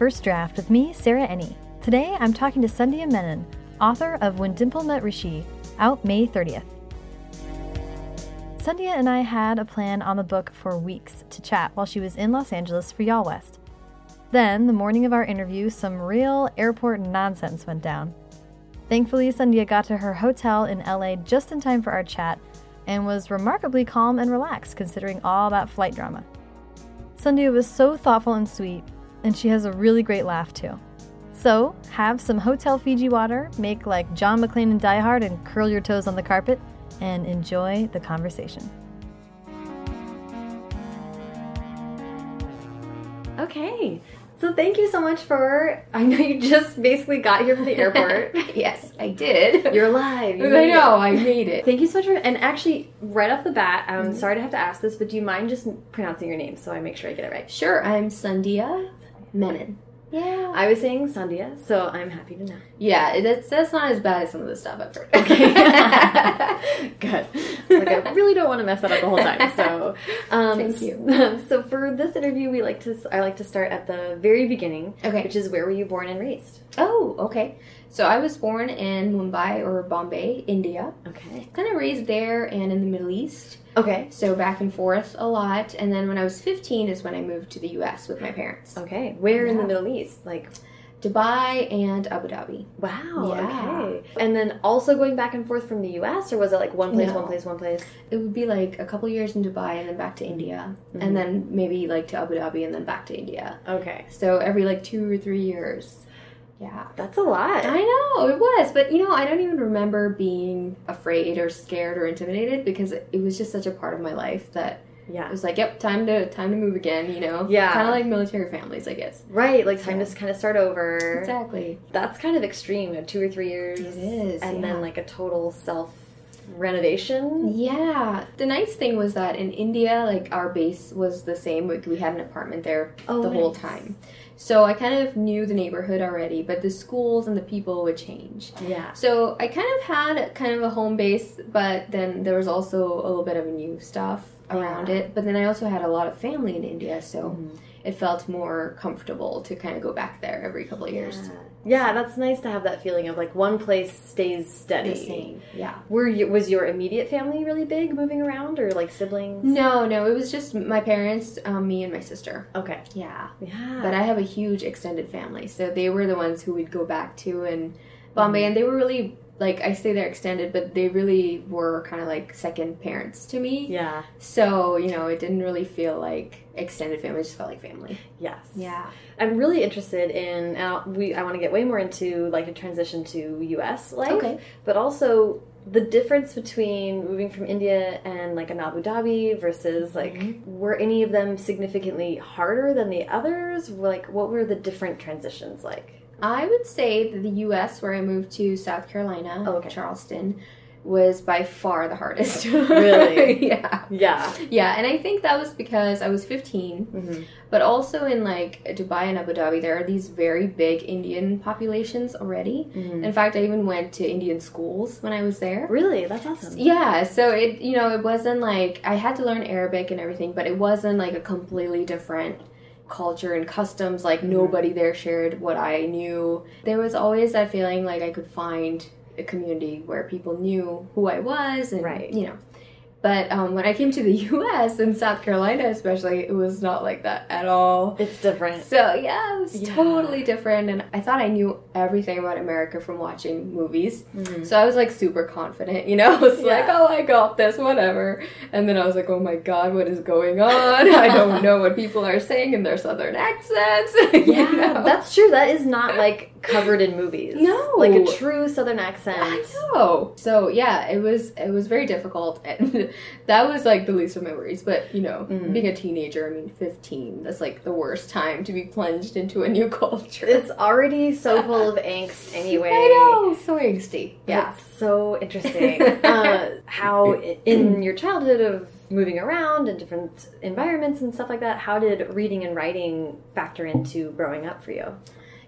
First Draft with me, Sarah Enni. Today I'm talking to Sandhya Menon, author of When Dimple Met Rishi, out May 30th. Sandhya and I had a plan on the book for weeks to chat while she was in Los Angeles for Y'all West. Then, the morning of our interview, some real airport nonsense went down. Thankfully, Sandhya got to her hotel in LA just in time for our chat and was remarkably calm and relaxed considering all that flight drama. Sandhya was so thoughtful and sweet, and she has a really great laugh too. So, have some Hotel Fiji water, make like John McClane in Die Hard and curl your toes on the carpet, and enjoy the conversation. Okay, so thank you so much for. I know you just basically got here from the airport. yes, I did. You're alive. You I made it. know, I made it. Thank you so much for. And actually, right off the bat, I'm mm-hmm. sorry to have to ask this, but do you mind just pronouncing your name so I make sure I get it right? Sure, I'm Sandhya Menon. Yeah. I was saying Sandia, so I'm happy to know. yeah, that's that's not as bad as some of the stuff I've heard. Okay. Good. Like I really don't want to mess that up the whole time. So, um, Thank you. So for this interview, we like to. I like to start at the very beginning, Okay. which is where were you born and raised? Oh, okay. So I was born in Mumbai or Bombay, India. Okay. Kind of raised there and in the Middle East. Okay. So back and forth a lot. And then when I was 15 is when I moved to the US with my parents. Okay. Where in the Middle East? Like, Dubai and Abu Dhabi. wow. Yeah. Okay. And then also going back and forth from the U.S. or was it like one place, No. one place, one place? It would be like a couple years in Dubai and then back to India. Mhm. And then maybe like to Abu Dhabi and then back to India. Okay. So every like two or three years. Yeah. That's a lot. I know, it was. But you know, I don't even remember being afraid or scared or intimidated because it was just such a part of my life that yeah. it was like, yep, time to time to move again, you know? Yeah. Kind of like military families, I guess. Right. Like time Yeah. to kind of start over. Exactly. That's kind of extreme. uh, Two or three years. It is, And yeah. then like a total self renovation. Yeah. The nice thing was that in India, like our base was the same. Like we had an apartment there Oh, the whole time. So I kind of knew the neighborhood already, but the schools and the people would change. Yeah. So I kind of had kind of a home base, but then there was also a little bit of new stuff around Yeah. it. But then I also had a lot of family in India, so Mhm. it felt more comfortable to kind of go back there every couple of years. Yeah. Yeah, that's nice to have that feeling of like one place stays steady. The same, yeah. Were you was your immediate family really big moving around or like siblings? No, no, it was just my parents, um, me, and my sister. Okay. Yeah. Yeah. But I have a huge extended family, so they were the ones who we'd go back to in Bombay, and they were really like I say they're extended, but they really were kind of like second parents to me. yeah. So you know, it didn't really feel like extended family; it just felt like family. Yes. Yeah. I'm really interested in uh, we I want to get way more into like a transition to US life. Okay. But also the difference between moving from India and like an Abu Dhabi versus like Mm-hmm. were any of them significantly harder than the others? Like what were the different transitions like? I would say that the U.S., where I moved to South Carolina, Oh, okay. Charleston, was by far the hardest. Really? yeah. Yeah. Yeah, and I think that was because I was 15, Mhm. but also in like Dubai and Abu Dhabi, there are these very big Indian populations already. Mhm. In fact, I even went to Indian schools when I was there. Really? That's awesome. Yeah, so it you know it wasn't like I had to learn Arabic and everything, but it wasn't like a completely different culture and customs. Like mm-hmm. nobody there shared what I knew. There was always that feeling like I could find a community where people knew who I was, and Right. you know. But um, when I came to the U.S. and South Carolina, especially, it was not like that at all. It's different. So yeah, it was Yeah. totally different, and I thought I knew everything about America from watching movies. Mhm. So I was like super confident, you know. I was like, "Oh, I got this, whatever." And then I was like, "Oh my god, what is going on? I don't know what people are saying in their southern accents." you Yeah, know? that's true. That is not like covered in movies. No. like a true Southern accent. I know. So yeah, it was it was very difficult, and that was like the least of my worries. But you know, Mhm. being a teenager, I mean, fifteen, that's like the worst time to be plunged into a new culture. It's already so full of angst anyway. I know, so angsty. Yeah. It's so interesting uh, how in your childhood of moving around and different environments and stuff like that, how did reading and writing factor into growing up for you?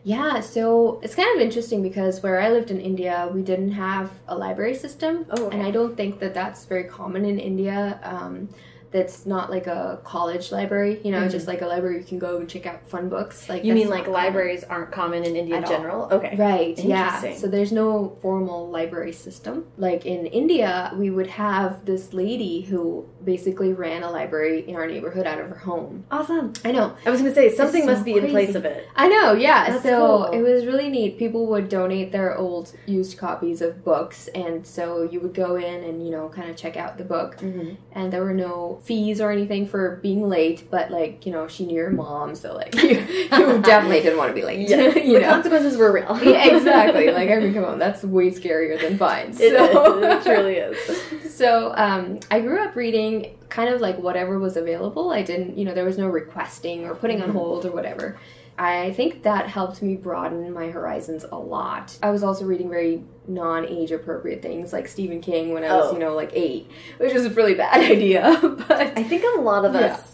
Yeah, so it's kind of interesting because where I lived in India, we didn't have a library system. Oh, okay. And I don't think that that's very common in India. Um, that's not like a college library, you know, Mm-hmm. just like a library you can go and check out fun books. Like You mean like common. libraries aren't common in India in general? Okay. Right, yeah. So there's no formal library system. Like in India, we would have this lady who basically ran a library in our neighborhood out of her home. Awesome. I know. I was going to say something so must be in place of it. I know, yeah. That's so cool. it was really neat. People would donate their old used copies of books, and so you would go in and, you know, kind of check out the book. Mhm. And there were no fees or anything for being late, but, like, you know, she knew your mom, so, like, you, you definitely didn't want to be late. Yes. you the know? consequences were real. yeah, exactly. Like, I mean, come on, that's way scarier than fines. It is. So, It truly is. so um, I grew up reading kind of like whatever was available. I didn't, you know, there was no requesting or putting on hold or whatever. I think that helped me broaden my horizons a lot. I was also reading very non-age appropriate things like Stephen King when I was, Oh. you know, like eight, which was a really bad idea. But I think a lot of Yeah. us.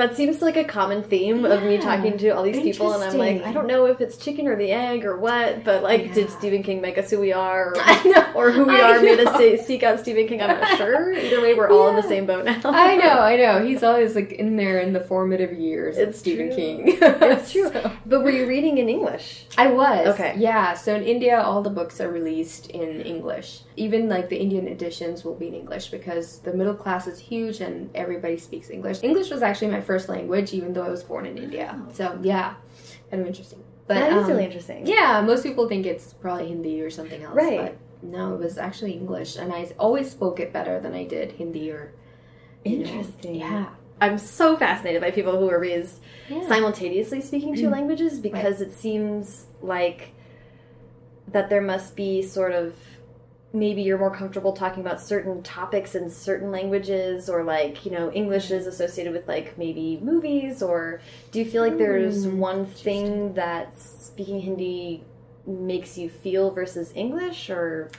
That seems like a common theme of me talking to all these people, and I'm like, I don't know if it's chicken or the egg or what, but like, Yeah. did Stephen King make us who we are, or, I know, or who we I are made us seek out Stephen King? I'm not sure. Either way, we're all in the same boat now. I know, I know. He's always like in there in the formative years It's Stephen true. King. It's true. So- But were you reading in English? I was. Okay. Yeah. So in India, all the books are released in English. Even like the Indian editions will be in English because the middle class is huge and everybody speaks English. English was actually my first language, even though I was born in India. So yeah, kind of interesting. But that is um, really interesting. Yeah, most people think it's probably Hindi or something else. Right. But no, it was actually English, and I always spoke it better than I did Hindi or. you know, Interesting. Yeah. I'm so fascinated by people who are raised Yeah. simultaneously speaking two Mm. languages because it seems like that there must be sort of maybe you're more comfortable talking about certain topics in certain languages or like you know english is associated with like maybe movies or do you feel like there's Mm, one thing that speaking hindi makes you feel versus english or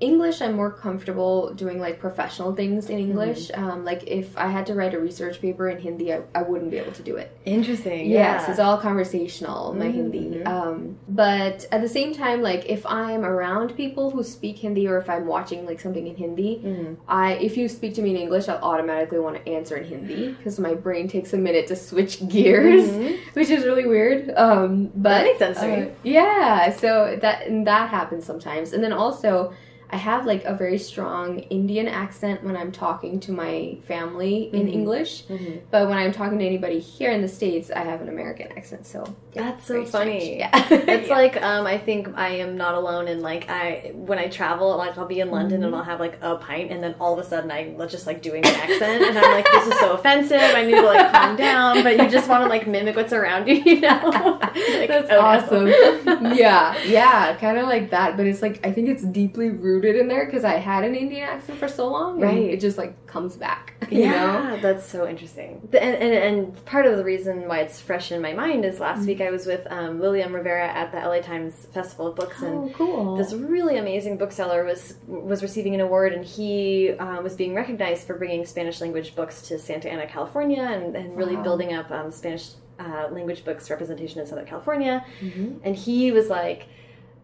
English, I'm more comfortable doing like professional things in English. Mm-hmm. Um, like if I had to write a research paper in Hindi, I, I wouldn't be able to do it. interesting Yes, it's all conversational, my Mhm. Hindi. Um, but at the same time, like if I'm around people who speak Hindi or if I'm watching like something in Hindi, Mhm. I if you speak to me in English, I'll automatically want to answer in Hindi because my brain takes a minute to switch gears, Mhm. which is really weird. Um, but That makes sense to me. uh, yeah, so that and that happens sometimes, and then also. I have like a very strong Indian accent when I'm talking to my family in Mhm. English, Mhm. but when I'm talking to anybody here in the States, I have an American accent. So That's so strange. funny. Yeah. It's Yeah. like um, I think I am not alone and like I when I travel like I'll be in London and I'll have like a pint and then all of a sudden I'm just like doing an accent and I'm like this is so offensive I need to like calm down but you just want to like mimic what's around you you know Like, That's oh, no. awesome. yeah, yeah, kind of like that. But it's like I think it's deeply rooted in there because I had an Indian accent for so long, and Right. It just like comes back. You yeah, know? that's so interesting. And, and, and part of the reason why it's fresh in my mind is Mm-hmm. last week I was with um, Lilliam Rivera at the LA Times Festival of Books, and Oh, cool. this really amazing bookseller was was receiving an award, and he uh, was being recognized for bringing Spanish language books to Santa Ana, California, and, and really Wow. building up um, Spanish uh, language books representation in Southern California. Mhm. And he was like,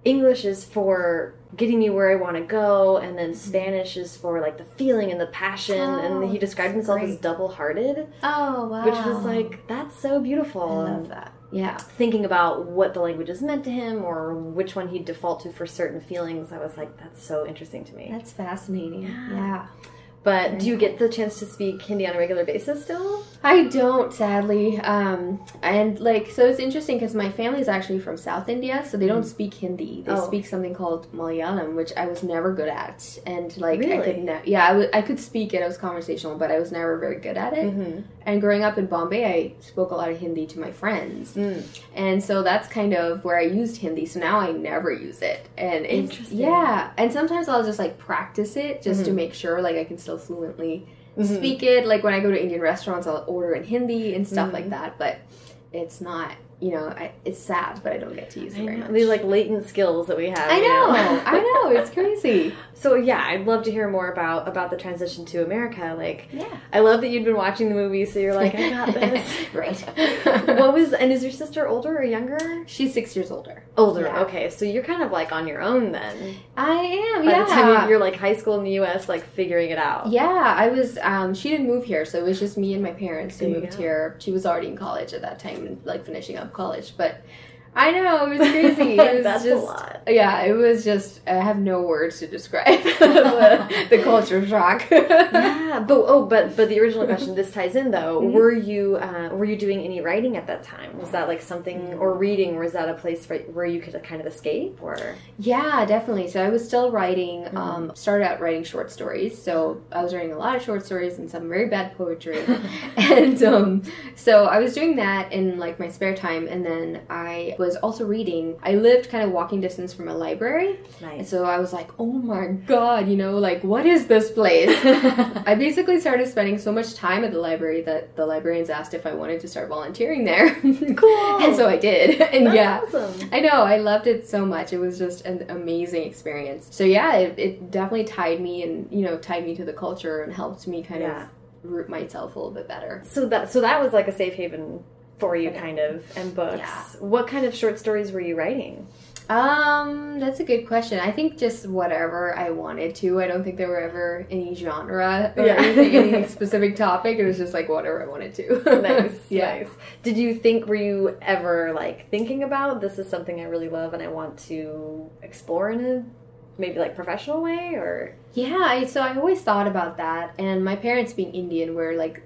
English is for getting me where I want to go, and then Spanish is for like the feeling and the passion. Mm-hmm. Oh, and he described himself as double hearted, Oh wow. which was like, that's so beautiful. I love that. Yeah. Thinking about what the languages meant to him or which one he'd default to for certain feelings, I was like, that's so interesting to me. That's fascinating. Yeah. yeah. But do you get the chance to speak Hindi on a regular basis still? I don't, sadly. Um, and like, so it's interesting because my family's actually from South India, so they don't speak Hindi. They Oh. speak something called Malayalam, which I was never good at. And like, I Really? could, ne- yeah, I could speak it. I was conversational, but I was never very good at it. Mm-hmm. And growing up in Bombay, I spoke a lot of Hindi to my friends, Mm. and so that's kind of where I used Hindi. So now I never use it, and it's Interesting. yeah. And sometimes I'll just like practice it just to Mhm. make sure like I can still fluently Mhm. speak it. Like when I go to Indian restaurants, I'll order in Hindi and stuff Mhm. like that. But it's not you know, I, it's sad, but I don't get to use it very much. these like latent skills that we have. I you know, I know, it's crazy. So yeah, I'd love to hear more about about the transition to America. Like, Yeah. I love that you'd been watching the movie, so you're like, I got this. right. what was and is your sister older or younger? She's six years older. Older. Yeah. Okay, so you're kind of like on your own then. I am, By yeah. the time you're like high school in the U.S., like figuring it out. Yeah, I was. Um, she didn't move here, so it was just me and my parents who There moved here. She was already in college at that time, and like finishing up college. But I know it was crazy. It was That's a lot. Yeah, it was just. I have no words to describe the, the culture shock. Yeah, but oh, but but the original question. This ties in though. Mhm. Were you uh, were you doing any writing at that time? Was that like something or reading? Or was that a place where, where you could kind of escape? Or Yeah, definitely. So I was still writing. Mm-hmm. Um, started out writing short stories. So I was writing a lot of short stories and some very bad poetry. and um, so I was doing that in like my spare time, and then I was also reading. I lived kind of walking distance from a library, and so I was like, "Oh my god, you know, like what is this place?" I basically started spending so much time at the library that the librarians asked if I wanted to start volunteering there. Cool. and so I did. And That's yeah. awesome. I know, I loved it so much. It was just an amazing experience. So yeah, it, it definitely tied me and, you know, tied me to the culture and helped me kind Yeah. of root myself a little bit better. So that so that was like a safe haven for you, kind of, and books. Yeah. What kind of short stories were you writing? Um, that's a good question. I think just whatever I wanted to. I don't think there were ever any genre or Yeah. anything, any specific topic. It was just like whatever I wanted to. nice, yeah. nice. Did you think were you ever like thinking about this is something I really love and I want to explore in a maybe like professional way or Yeah, I, so I always thought about that, and my parents being Indian were like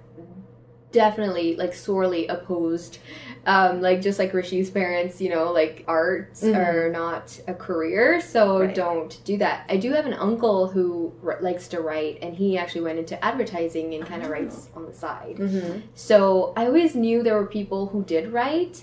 definitely like sorely opposed. Um, like just like Rishi's parents, you know, like arts Mhm. are not a career, so Right. don't do that. I do have an uncle who r- likes to write, and he actually went into advertising and kind of Oh. writes on the side. mm-hmm. So I always knew there were people who did write,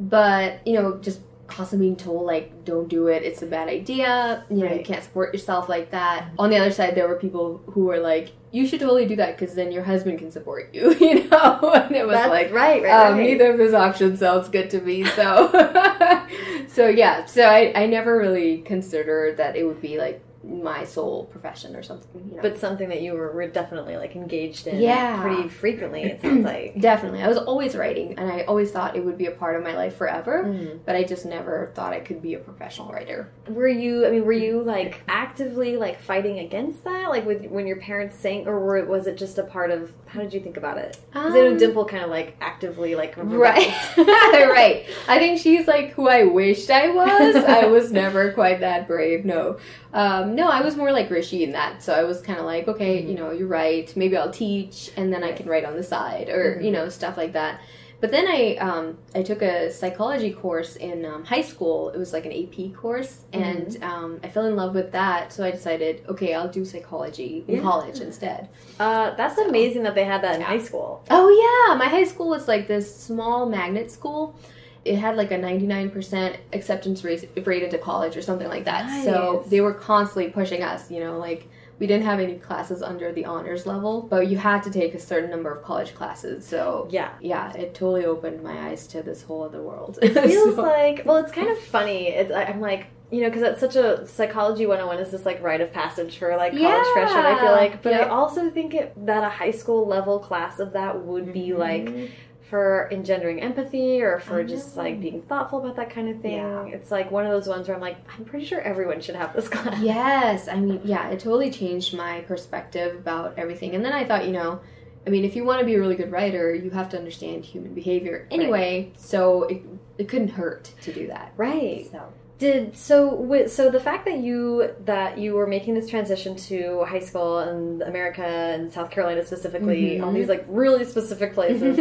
but you know, just constantly being told like, don't do it, it's a bad idea. You know, you can't support yourself like that. On the other side, there were people who were like, you should totally do that because then your husband can support you. You know, and it was That's like. right, right, Um, right. Neither of those options sounds good to me. So, so yeah. So I, I never really considered that it would be like my sole profession or something. You know? But something that you were, were definitely like engaged in Yeah. pretty frequently, it sounds like. Definitely. I was always writing, and I always thought it would be a part of my life forever, Mhm. but I just never thought I could be a professional writer. Were you I mean, were you like actively like fighting against that? Like with when your parents sang or were, was it just a part of how did you think about it? Because I know Um, Dimple kind of like actively like Right. right. I think she's like who I wished I was. I was never quite that brave. No. Um, no, I was more like Rishi in that. So I was kind of like, okay, you know, you're right. Maybe I'll teach and then I can write on the side or, you know, stuff like that. But then I um, I took a psychology course in um, high school. It was like an AP course, and um, I fell in love with that. So I decided, okay, I'll do psychology in Yeah. college instead. Uh, that's So- amazing that they had that in Yeah. high school. Oh yeah, my high school was like this small magnet school. It had like a 99% acceptance rate, rate into college or something like that. So they were constantly pushing us, you know, like we didn't have any classes under the honors level, but you had to take a certain number of college classes. So Yeah. yeah, it totally opened my eyes to this whole other world. It feels So- like well, it's kind of funny. It, I'm like you know because that's such a psychology 101 is this like rite of passage for like college Yeah. freshmen. I feel like, but I also think it, that a high school level class of that would be like Mhm. For engendering empathy or for oh. just like being thoughtful about that kind of thing. Yeah. It's like one of those ones where I'm like, I'm pretty sure everyone should have this class. Yes, I mean, yeah, it totally changed my perspective about everything. And then I thought, you know, I mean, if you want to be a really good writer, you have to understand human behavior anyway. So it, it couldn't hurt to do that. Right. So Did so with so the fact that you that you were making this transition to high school in America and South Carolina specifically, Mhm. all these like really specific places,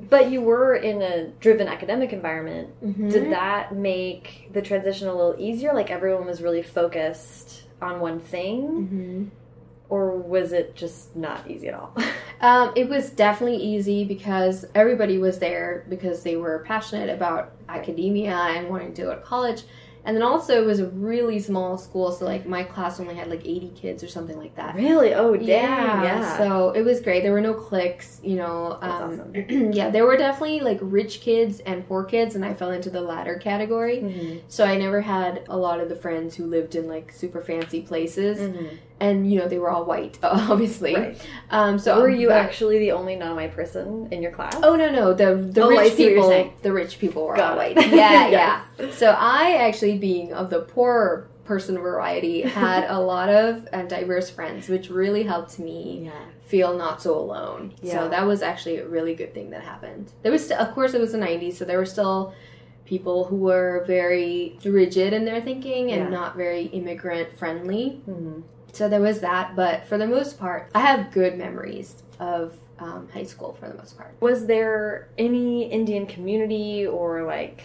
but you were in a driven academic environment. Mm-hmm. Did that make the transition a little easier? Like everyone was really focused on one thing, hmm or was it just not easy at all? Um, it was definitely easy because everybody was there because they were passionate about academia and wanting to go to college. And then also it was a really small school, so like my class only had like 80 kids or something like that. Really? Oh, dang. Yeah. yeah. So it was great. There were no cliques, you know. Um, awesome. yeah, there were definitely like rich kids and poor kids, and I fell into the latter category. Mm-hmm. So I never had a lot of the friends who lived in like super fancy places. Mm-hmm. And you know they were all white, obviously. Right. Um, so were you but, actually the only non-white person in your class? Oh no, no. The the oh, rich people, the rich people were Got all it. white. Yeah, yes. yeah. So I actually being of the poorer person variety, had a lot of uh, diverse friends, which really helped me yeah. feel not so alone. Yeah. So that was actually a really good thing that happened. There was, st- of course, it was the '90s, so there were still people who were very rigid in their thinking and yeah. not very immigrant friendly. Mm-hmm. So there was that, but for the most part, I have good memories of um, high school for the most part. Was there any Indian community or like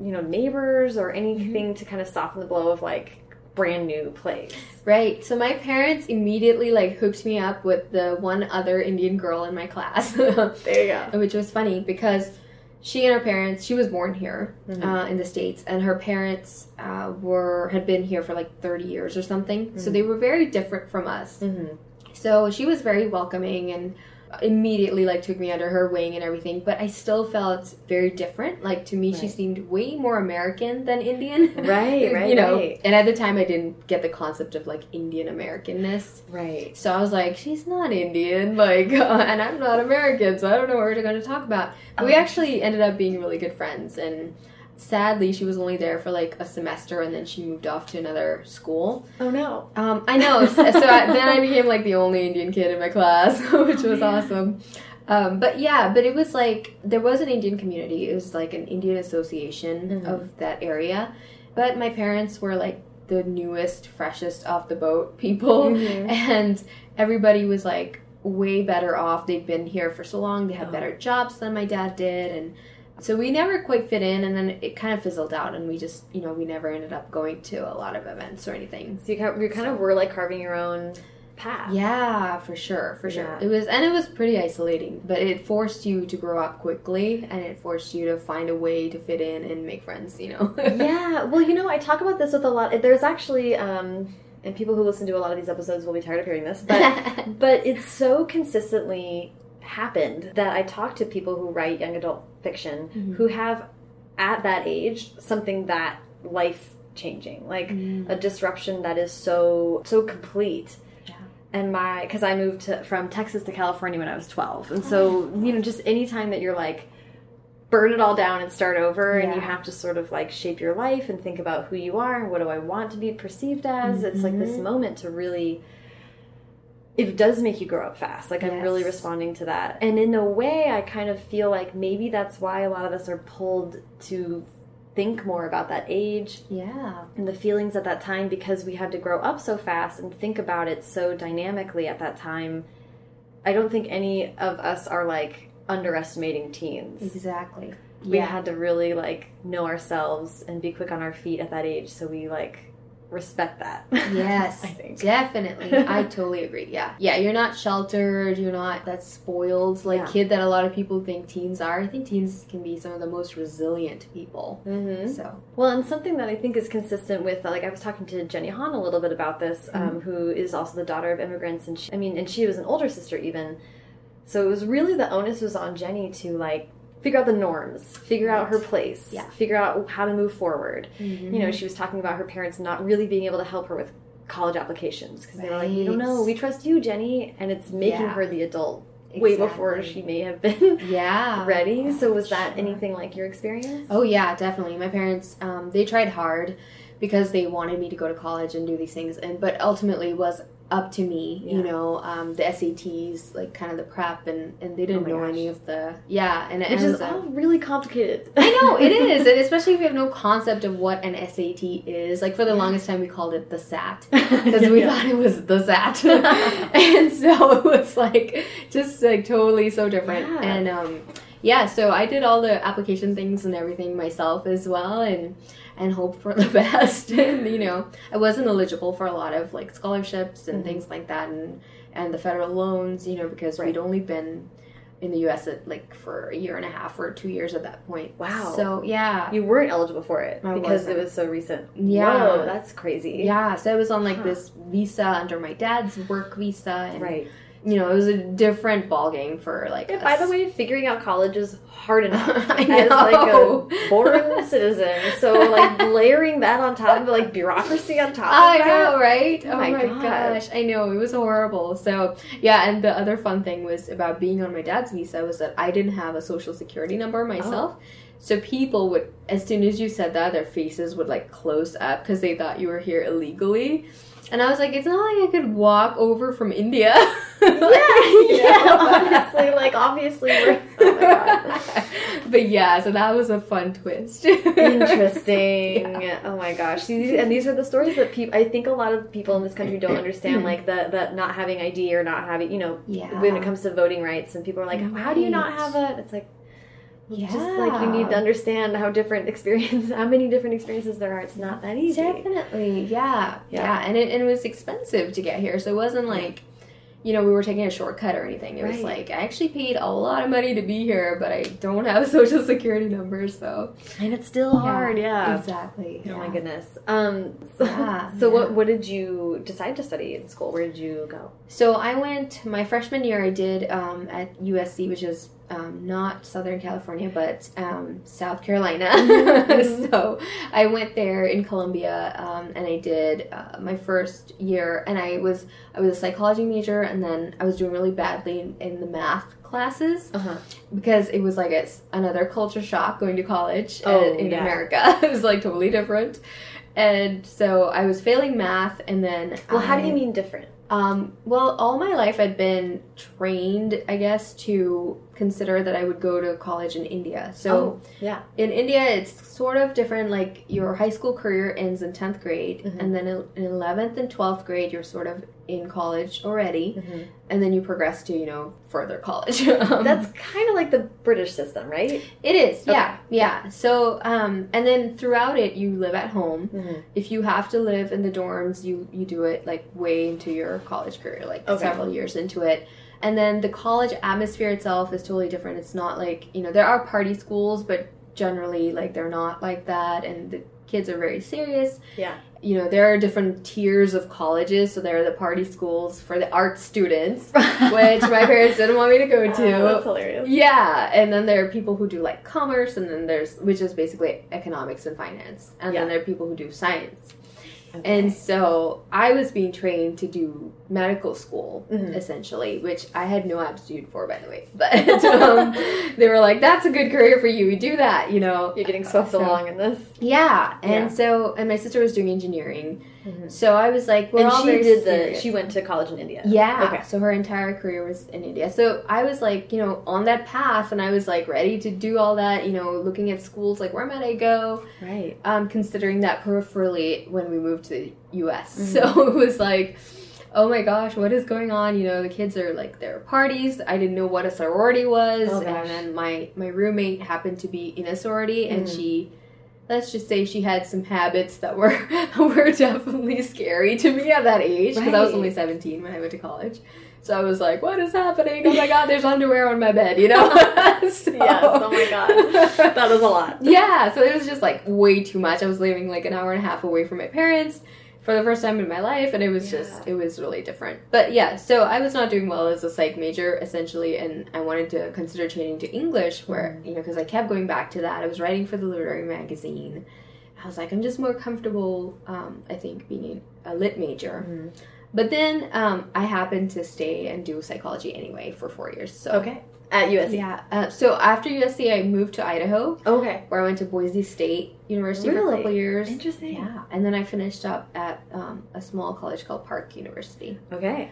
you know neighbors or anything mm-hmm. to kind of soften the blow of like brand new place right so my parents immediately like hooked me up with the one other indian girl in my class there you go which was funny because she and her parents she was born here mm-hmm. uh, in the states and her parents uh, were had been here for like 30 years or something mm-hmm. so they were very different from us mm-hmm. so she was very welcoming and immediately like took me under her wing and everything but i still felt very different. Like to me right. she seemed way more american than indian. Right right you know? right. and at the time i didn't get the concept of like indian americanness. Right. So i was like she's not indian like uh, and i'm not american so i don't know what we're going to talk about. But we actually ended up being really good friends and sadly she was only there for like a semester and then she moved off to another school. Oh no. Um, i know. So, so I, then i became like the only indian kid in my class which was awesome. Um, but yeah but it was like there was an indian community. It was like an indian association mm-hmm. of that area. But my parents were like the newest freshest off the boat people. Mm-hmm. and everybody was like way better off. They'd been here for so long. They had oh. better jobs than my dad did. And so we never quite fit in, and then it kind of fizzled out, and we just, you know, we never ended up going to a lot of events or anything. So you kind of, you kind so. of were like carving your own path. Yeah, for sure, for sure. Yeah. It was, and it was pretty isolating, but it forced you to grow up quickly, and it forced you to find a way to fit in and make friends. You know. yeah. Well, you know, I talk about this with a lot. There's actually. um and people who listen to a lot of these episodes will be tired of hearing this, but but it's so consistently happened that I talk to people who write young adult fiction mm-hmm. who have at that age something that life changing like mm. a disruption that is so so complete yeah. and my because i moved to, from texas to california when i was 12 and so you know just any time that you're like burn it all down and start over yeah. and you have to sort of like shape your life and think about who you are and what do i want to be perceived as mm-hmm. it's like this mm-hmm. moment to really it does make you grow up fast. Like yes. I'm really responding to that. And in a way I kind of feel like maybe that's why a lot of us are pulled to think more about that age. Yeah. And the feelings at that time because we had to grow up so fast and think about it so dynamically at that time. I don't think any of us are like underestimating teens. Exactly. We yeah. had to really like know ourselves and be quick on our feet at that age so we like respect that. Yes, I think definitely. I totally agree. Yeah, yeah. You're not sheltered. You're not that spoiled like yeah. kid that a lot of people think teens are. I think teens can be some of the most resilient people. Mm-hmm. So well, and something that I think is consistent with like I was talking to Jenny Han a little bit about this, mm-hmm. um, who is also the daughter of immigrants, and she, I mean, and she was an older sister even. So it was really the onus was on Jenny to like figure out the norms, figure right. out her place, yeah. figure out how to move forward. Mm-hmm. You know, she was talking about her parents not really being able to help her with college applications because right. they were like, "We don't know. We trust you, Jenny," and it's making yeah. her the adult exactly. way before she may have been yeah ready. So was that anything like your experience? Oh yeah, definitely. My parents um, they tried hard because they wanted me to go to college and do these things, and but ultimately was up to me, yeah. you know, um, the SATs, like kind of the prep, and, and they didn't oh know gosh. any of the yeah, and which is all really complicated. I know it is, and especially if you have no concept of what an SAT is. Like for the yeah. longest time, we called it the SAT because we yeah. thought it was the SAT, and so it was like just like totally so different. And um, yeah, so I did all the application things and everything myself as well, and and hope for the best. and you know, I wasn't eligible for a lot of like scholarships and mm-hmm. things like that, and and the federal loans, you know, because right. we'd only been in the U.S. At, like for a year and a half or two years at that point. Wow. So yeah, You weren't eligible for it I because wasn't. it was so recent. Yeah. Whoa, that's crazy. yeah. So I was on like Huh. this visa under my dad's work visa, and Right. You know it was a different ballgame for like. Yeah, by the way, figuring out college is hard enough I as like a foreign citizen. So like layering that on top of like bureaucracy on top of I that. know, right? Oh Oh, my my, God. gosh, I know it was horrible. So yeah, and the other fun thing was about being on my dad's visa was that I didn't have a social security number oh. myself. So people would, as soon as you said that, their faces would like close up because they thought you were here illegally. And I was like, it's not like I could walk over from India. yeah, honestly, like obviously we're. Oh my god. but yeah, so that was a fun twist. Interesting. Yeah. Oh my gosh. See, these, and these are the stories that people. I think a lot of people in this country don't understand, like the the not having ID or not having, you know, Yeah. when it comes to voting rights, and people are like, "How do you not have it?" It's like. Yeah. Just like you need to understand how different experience, how many different experiences there are. It's not that easy. Definitely, yeah, Yeah. yeah, and it, and it was expensive to get here, so it wasn't like, you know, we were taking a shortcut or anything. It was like I actually paid a lot of money to be here, but I don't have a social security number, so and it's still hard. Yeah. exactly. Oh my goodness. Um. So, Yeah, so yeah. what what did you decide to study in school? Where did you go? So I went my freshman year. I did um, at USC, which is um, not Southern California, but um, South Carolina. Mhm. so I went there in Columbia, um, and I did uh, my first year. And I was I was a psychology major, and then I was doing really badly in, in the math classes Uh huh. because it was like it's another culture shock going to college Oh, uh, in yeah. America. it was like totally different. And so I was failing math, and then Well, how do you mean different? um, well, all my life I'd been trained, I guess, to consider that I would go to college in India. So oh, yeah. in India, it's sort of different. Like your high school career ends in 10th grade, Mhm. and then in 11th and 12th grade, you're sort of in college already, Mhm. and then you progress to, you know, further college. Um, That's kind of like the British system, right? it is, Okay. yeah, yeah. So, um, and then throughout it, you live at home Mm-hmm. if you have to live in the dorms, you you do it like way into your college career, like Okay. several years into it. And then the college atmosphere itself is totally different. It's not like you know there are party schools, but generally like they're not like that, and the kids are very serious. Yeah. You know there are different tiers of colleges. So there are the party schools for the art students, which my parents didn't want me to go oh, to. Oh, that's hilarious. Yeah, and then there are people who do like commerce, and then there's which is basically economics and finance, and Yeah. then there are people who do science. Okay. And so I was being trained to do medical school Mhm. essentially, which I had no aptitude for, by the way. But um, they were like, "That's a good career for you. You do that," you know. You're getting swept So- along in this. Yeah, and Yeah. so and my sister was doing engineering, Mhm. so I was like, "We're and all she did the. serious. She went to college in India. Yeah. Okay. So her entire career was in India. So I was like, you know, on that path and I was like ready to do all that, you know, looking at schools like where might I go? Right. Um, considering that peripherally when we moved to the US. Mhm. So it was like Oh my gosh, what is going on? You know, the kids are like there are parties. I didn't know what a sorority was, Oh, and then my my roommate happened to be in a sorority, and Mhm. she, let's just say, she had some habits that were were definitely scary to me at that age because I was only seventeen when I went to college. So I was like, "What is happening? Oh my god, there's underwear on my bed," you know. so, Yes, oh my God. That was a lot. yeah, so it was just like way too much. I was living like an hour and a half away from my parents for the first time in my life, and it was just it was really different. But yeah, so I was not doing well as a psych major essentially, and I wanted to consider changing to English, where Mm. you know because I kept going back to that. I was writing for the literary magazine. I was like, I'm just more comfortable. Um, I think being a lit major. Mhm. But then um, I happened to stay and do psychology anyway for four years. So Okay. At USC. yeah. Uh, so after USC, I moved to Idaho Okay. where I went to Boise State University for a couple years. Interesting. Yeah, and then I finished up at um, a small college called Park University. Okay.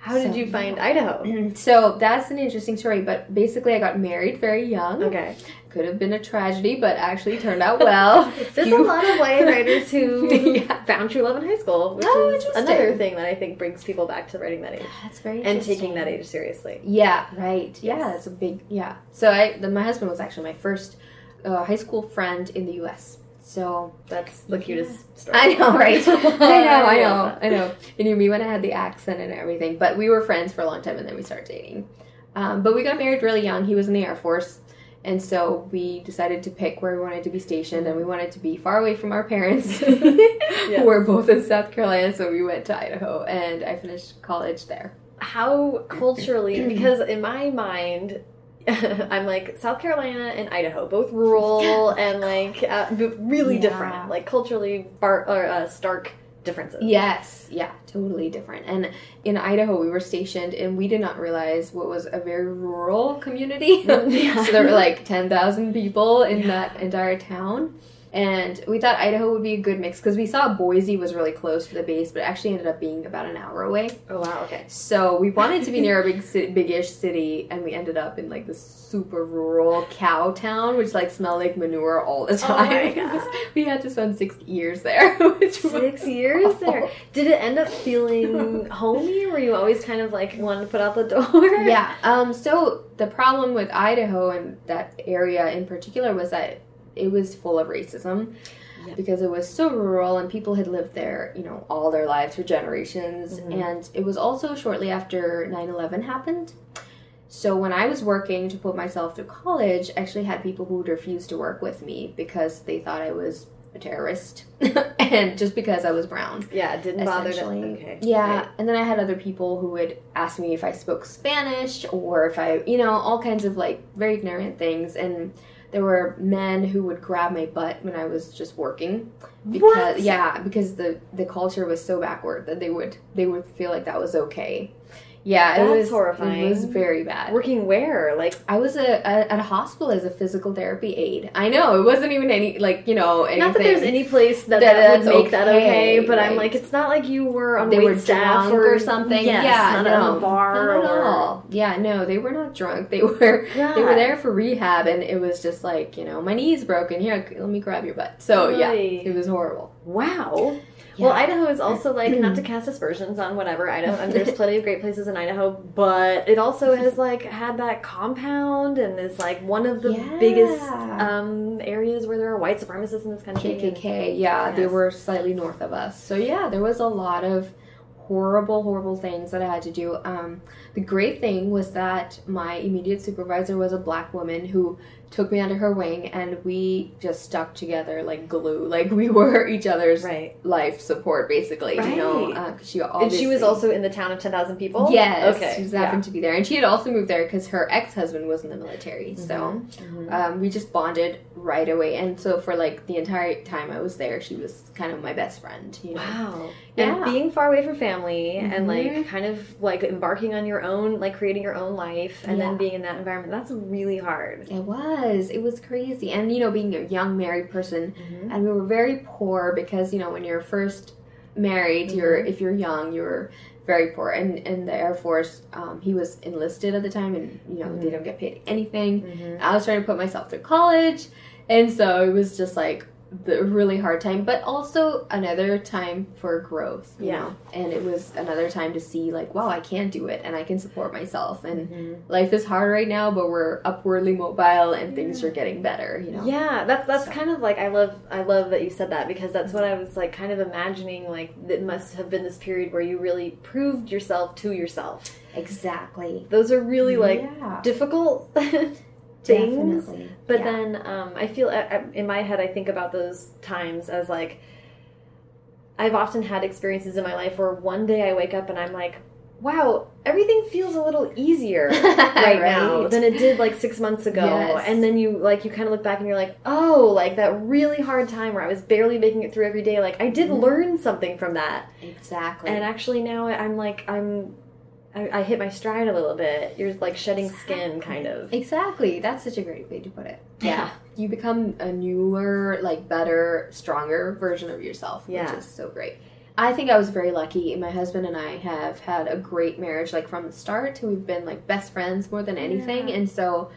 How did you find Idaho? So that's an interesting story, but basically I got married very young. Okay. Could have been a tragedy, but actually turned out well. There's You- a lot of YA writers who Yeah. found true love in high school, which Oh, is another thing that I think brings people back to writing that age That's very and taking that age seriously. Yeah, right. Yeah, Yes. that's a big yeah. So I, the, my husband was actually my first uh, high school friend in the U.S. So That's the cutest story. I know, right? I know, I know, I know. He knew me when I had the accent and everything, but we were friends for a long time, and then we started dating. Um, but we got married really young. He was in the Air Force. And so we decided to pick where we wanted to be stationed, and we wanted to be far away from our parents, who were both in South Carolina. So we went to Idaho, and I finished college there. How culturally, because in my mind, I'm like South Carolina and Idaho, both rural and like uh, really Yeah. different, like culturally bar- or, uh, stark differences. Yes, yeah, totally different. And in Idaho, we were stationed, and we did not realize what was a very rural community. Mm, yeah. so there were like ten thousand people in that entire town. And we thought Idaho would be a good mix because we saw Boise was really close to the base, but it actually ended up being about an hour away. Oh wow. Okay. So we wanted to be near a big, ci- big-ish city, and we ended up in like this super rural cow town, which like smelled like manure all the Oh my time. God. we had to spend six years there, Six years there. Did it end up feeling homey? Or were you always kind of like one to put out the door? yeah. Um, so the problem with Idaho and that area in particular was that it was full of racism Yeah. because it was so rural and people had lived there, you know, all their lives for generations. Mhm. And it was also shortly after 9 11 happened. So when I was working to put myself through college, I actually had people who would refuse to work with me because they thought I was a terrorist and just because I was brown Yeah. It didn't bother essentially. Okay. Yeah, Right. and then I had other people who would ask me if I spoke Spanish or if I, you know, all kinds of like very ignorant things. And there were men who would grab my butt when I was just working because What? yeah, because the the culture was so backward that they would they would feel like that was okay. Yeah, it That's was horrifying. It was very bad. Working where? Like I was a, a at a hospital as a physical therapy aide. I know it wasn't even any like you know anything. Not that there's any place that, That that, would make that okay, okay, but I'm like, it's not like you were on they wait were staff drunk or, something. Yes, yeah, not no, at a bar not at or all. Yeah, no, they were not drunk. They were they were there for rehab, and it was just like you know, my knee's broken. Here, let me grab your butt. So yeah, it was horrible. Wow. Yeah. Well, Idaho is also like not to cast aspersions on whatever Idaho, and there's plenty of great places in Idaho, but it also has like had that compound and is like one of the Yeah. biggest um, areas where there are white supremacists in this country. KKK. Yeah, they were slightly north of us. So yeah, there was a lot of horrible, horrible things that I had to do. Um, the great thing was that my immediate supervisor was a black woman who took me under her wing, and we just stuck together like glue. Like we were each other's Right. life support, basically. You know, Right. uh, she And she was also in the town of 10,000 people? Yes, Okay. she just happened to be there, and she had also moved there because her ex-husband was in the military. So Mhm. um, we just bonded right away, and so for like the entire time I was there, she was kind of my best friend. You know, Wow. Yeah. And being far away from family and like Mhm. kind of like embarking on your own, like creating your own life and Yeah. then being in that environment, that's really hard. it was it was crazy, and you know, being a young married person, Mhm. and we were very poor because you know when you're first married, you're Mm-hmm. if you're young, you're very poor. And in the Air Force, um, he was enlisted at the time, and you know Mm-hmm. they don't get paid anything. Mhm. I was trying to put myself through college, and so it was just like the really hard time, but also another time for growth. You Yeah. know? and it was another time to see like, wow, I can do it, and I can support myself, and Mhm. life is hard right now, but we're upwardly mobile, and things are getting better. You know, Yeah, that's that's So. kind of like I love I love that you said that because that's what I was like kind of imagining like it must have been this period where you really proved yourself to yourself. exactly. Those are really like yeah, difficult things. definitely. But Yeah. then um, I feel in my head I think about those times as like I've often had experiences in my life where one day I wake up and I'm like, wow, everything feels a little easier right, now than it did like six months ago. Yes. And then you like you kind of look back and you're like, oh, like that really hard time where I was barely making it through every day. Like I did Mhm. learn something from that. exactly. And actually now I'm like I'm. I, I hit my stride a little bit. You're like shedding skin, kind of. Exactly. That's such a great way to put it. Yeah. You become a newer, like better, stronger version of yourself, Yeah. which is so great. I think I was very lucky. My husband and I have had a great marriage, like from the start. We've been like best friends more than anything, Yeah. and so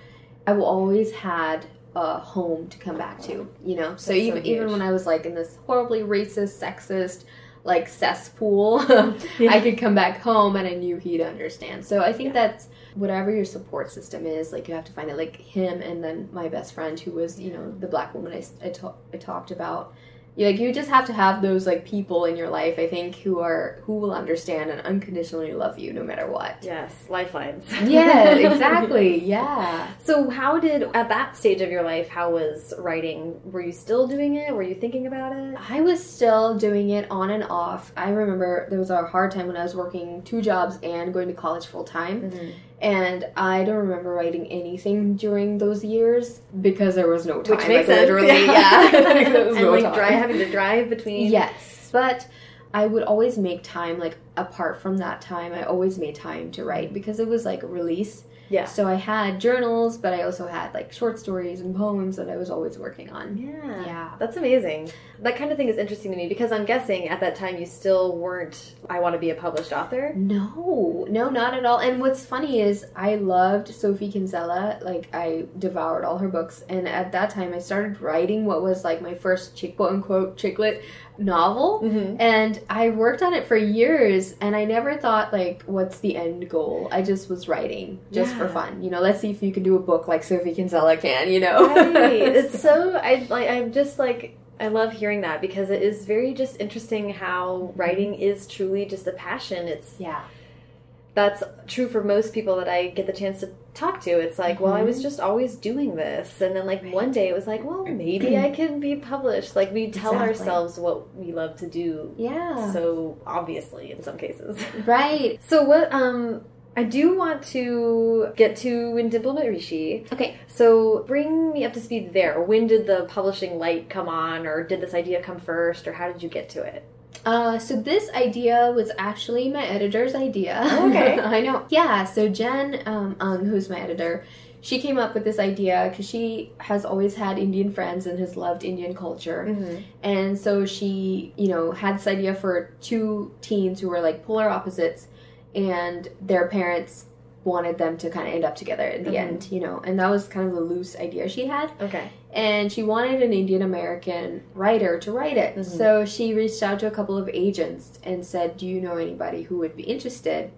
I've always had a home to come back to. You know, so That's so even even when I was like in this horribly racist, sexist, like cesspool, Yeah. I could come back home and I knew he'd understand. So I think that's whatever your support system is, like you have to find it. Like him and then my best friend, who was you know the black woman I, I, ta- I talked about, like you just have to have those like people in your life i think who are who will understand and unconditionally love you no matter what. Yes lifelines. Yeah exactly. Yeah. So how did at that stage of your life how was writing? Were you still doing it? Were you thinking about it? I was still doing it on and off. I remember there was a hard time when i was working two jobs and going to college full time. Mm-hmm. And i don't remember writing anything during those years because there was no time. which makes like, sense. literally yeah, yeah. and no like dry having to drive between. Yes. But i would always make time like apart from that time i always made time to write because it was like release. Yeah. So i had journals but i also had like short stories and poems that i was always working on. Yeah. Yeah. That's amazing that kind of thing is interesting to me because i'm guessing at that time you still weren't i want to be a published author? No. No not at all. And what's funny is i loved sophie kinsella like i devoured all her books. And at that time i started writing what was like my first chick quote unquote chick lit novel. Mm-hmm. and i worked on it for years and i never thought like what's the end goal? I just was writing just Yeah. for fun. You know let's see if you can do a book like sophie kinsella can you know? Right. it's so I like I'm just like I love hearing that because it is very just interesting how writing is truly just a passion. It's yeah that's true for most people that I get the chance to talk to. It's like, well, I was Mhm. just always doing this, and then like Right. one day it was like, well, maybe I can be published. Like we tell Exactly. ourselves what we love to do. yeah So obviously, in some cases. right So what? Um, I do want to get to When Dimple Met Rishi. okay So bring me up to speed there. When did the publishing light come on, or did this idea come first, or how did you get to it? Uh, so this idea was actually my editor's idea. Okay. I know. Yeah. So Jen um, Ung, who's my editor, she came up with this idea because she has always had Indian friends and has loved Indian culture, Mm-hmm. and so she, you know, had this idea for two teens who were like polar opposites, and their parents wanted them to kind of end up together in the Mhm. end, you know, and that was kind of the loose idea she had Okay. and she wanted an Indian American writer to write it. Mhm. So she reached out to a couple of agents and said, "Do you know anybody who would be interested?"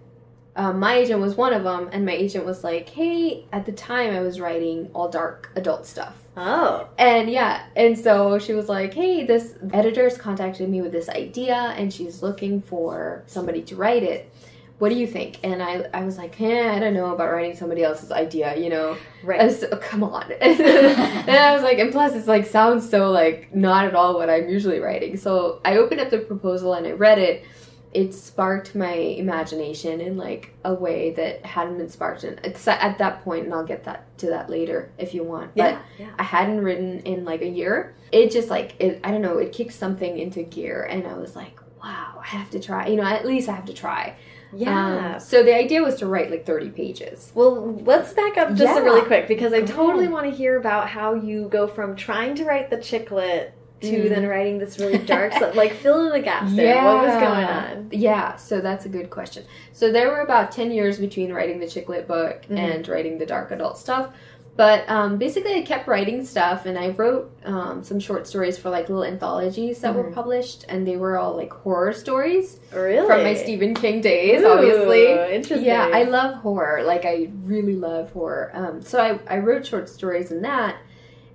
Um, my agent was one of them, and my agent was like, "Hey, at the time I was writing all dark adult stuff." Oh. And yeah, and so she was like, "Hey, this editor's contacted me with this idea, and she's looking for somebody to write it. What do you think?" And I, I was like, "Eh, I don't know about writing somebody else's idea, you know." I Right. was, oh, come on. and I was like, and plus it's like sounds so like not at all what I'm usually writing. So I opened up the proposal and I read it. It sparked my imagination in like a way that hadn't been sparked in except at that point, and I'll get that to that later if you want. yeah. But yeah. I hadn't written in like a year. It just like it I don't know, it kicked something into gear and I was like, wow, I have to try. You know, at least I have to try. Yeah. Um, so the idea was to write like 30 pages. well, let's back up just Yeah. really quick because I totally want to hear about how you go from trying to write the chick lit to Mhm. then writing this really dark stuff. Like, fill in the gaps there. What was going on? Yeah, so that's a good question. So there were about 10 years between writing the chick lit book Mhm. and writing the dark adult stuff. But um, basically, I kept writing stuff and I wrote um, some short stories for like little anthologies that were Mhm. published, and they were all like horror stories Really? from my Stephen King days, Ooh, obviously. Interesting. Yeah, I love horror. Like I really love horror. Um, so I, I wrote short stories in that,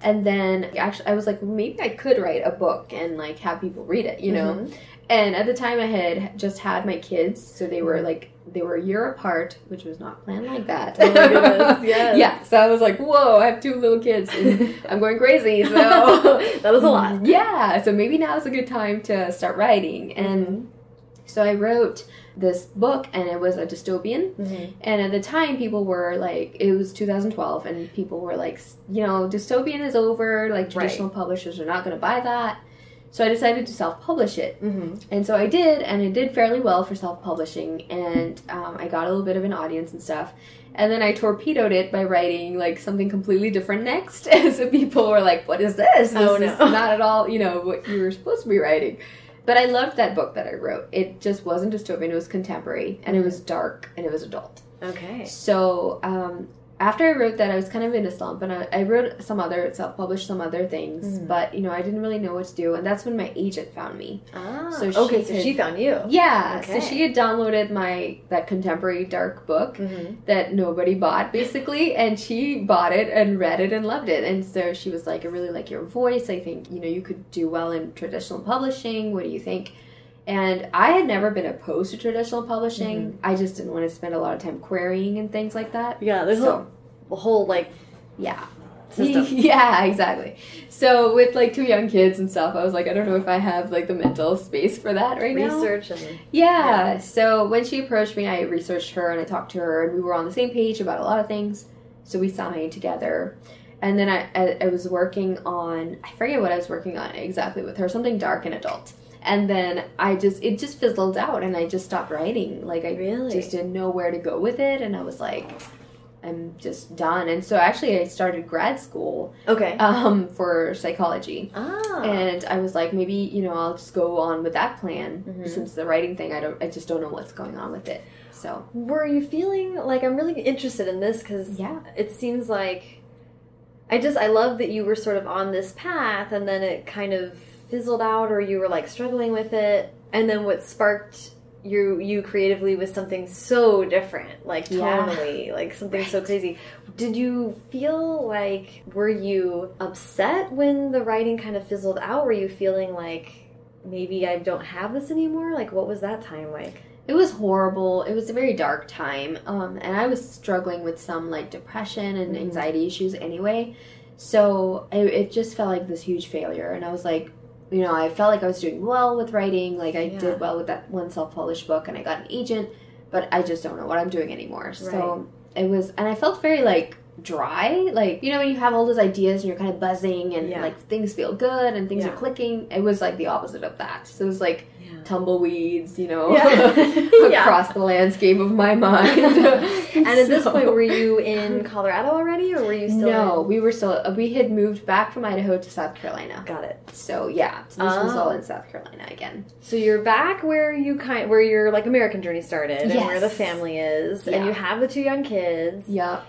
and then actually I was like, maybe I could write a book and like have people read it, you know. Mhm. And at the time, I had just had my kids, so they Mm-hmm. were like they were a year apart, which was not planned like that. Oh goodness, yes. yeah. So I was like, whoa, I have two little kids, and I'm going crazy. So that was a lot. Yeah. So maybe now is a good time to start writing, and Mm-hmm. so I wrote this book, and it was a dystopian. Mhm. And at the time, people were like, it was 2012, and people were like, you know, dystopian is over. Like, traditional publishers are not going to buy that. So I decided to self publish it. Mhm. And so I did, and it did fairly well for self publishing. And um, I got a little bit of an audience and stuff. And then I torpedoed it by writing like something completely different next. And so people were like, what is this? This Oh, is not at all, you know, what you were supposed to be writing. But I loved that book that I wrote. It just wasn't dystopian, it was contemporary, and it was dark, and it was adult. Okay. So um, after I wrote that, I was kind of in a slump, and I, I wrote some other self-published some other things, Mm. but you know, I didn't really know what to do, and that's when my agent found me. Ah, So okay, she so could- she found you. Yeah, Okay. so she had downloaded my that contemporary dark book Mm-hmm. that nobody bought basically, and she bought it and read it and loved it, and so she was like, "I really like your voice. I think you know you could do well in traditional publishing. What do you think?" And I had never been opposed to traditional publishing. Mm-hmm. I just didn't want to spend a lot of time querying and things like that. Yeah, there's So- whole like Yeah. system. yeah, exactly. So with like two young kids and stuff, I was like, I don't know if I have like the mental space for that right now. research and Yeah. So when she approached me, I researched her and I talked to her, and we were on the same page about a lot of things. So we signed together. And then I, I, I was working on, I forget what I was working on exactly with her, something dark and adult. And then I just, it just fizzled out and I just stopped writing. Like, I Really? just didn't know where to go with it. And I was like, I'm just done. And so actually, I started grad school okay. um, for psychology. ah, And I was like, maybe you know, I'll just go on with that plan Mhm. since the writing thing. I don't, I just don't know what's going on with it. So were you feeling like I'm really interested in this because yeah, it seems like I just I love that you were sort of on this path and then it kind of fizzled out or you were like struggling with it and then what sparked you you creatively with something so different like Yeah. like something so crazy did you feel like were you upset when the writing kind of fizzled out were you feeling like maybe I don't have this anymore like what was that time like it was horrible. It was a very dark time, um, and I was struggling with some like depression and Mhm. anxiety issues anyway. So it, it just felt like this huge failure, and I was like. You know, I felt like I was doing well with writing. Like I Yeah. did well with that one self-published book, and I got an agent. But I just don't know what I'm doing anymore. So it was, and I felt very like dry. Like you know, when you have all those ideas and you're kind of buzzing, and Yeah. like things feel good and things Yeah. are clicking. It was like the opposite of that. So it was like tumbleweeds, you know, Yeah. Yeah. across the landscape of my mind. And at this point, were you in Colorado already, or were you still? no, in- we were still we had moved back from Idaho to South Carolina. got it. So yeah, so this was all Oh. in South Carolina again. So you're back where you kind, where your like American journey started, and where the family is, Yeah. and you have the two young kids, Yep.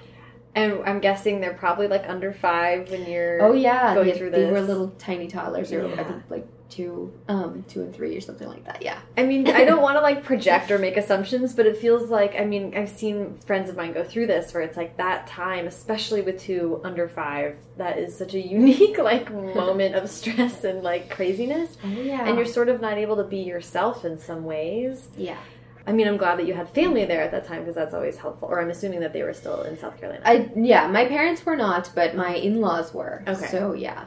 and I'm guessing they're probably like under five when you're. Oh yeah, going they, through they were little tiny toddlers, or I Yeah. think like two, um, two and three or something like that. Yeah. I mean, I don't want to like project or make assumptions, but it feels like I mean, I've seen friends of mine go through this where it's like that time, especially with two under five, that is such a unique like moment of stress and like craziness, Oh yeah. and you're sort of not able to be yourself in some ways. yeah. I mean, I'm glad that you had family there at that time because that's always helpful. Or I'm assuming that they were still in South Carolina. I yeah, my parents were not, but my in-laws were. Okay. So yeah.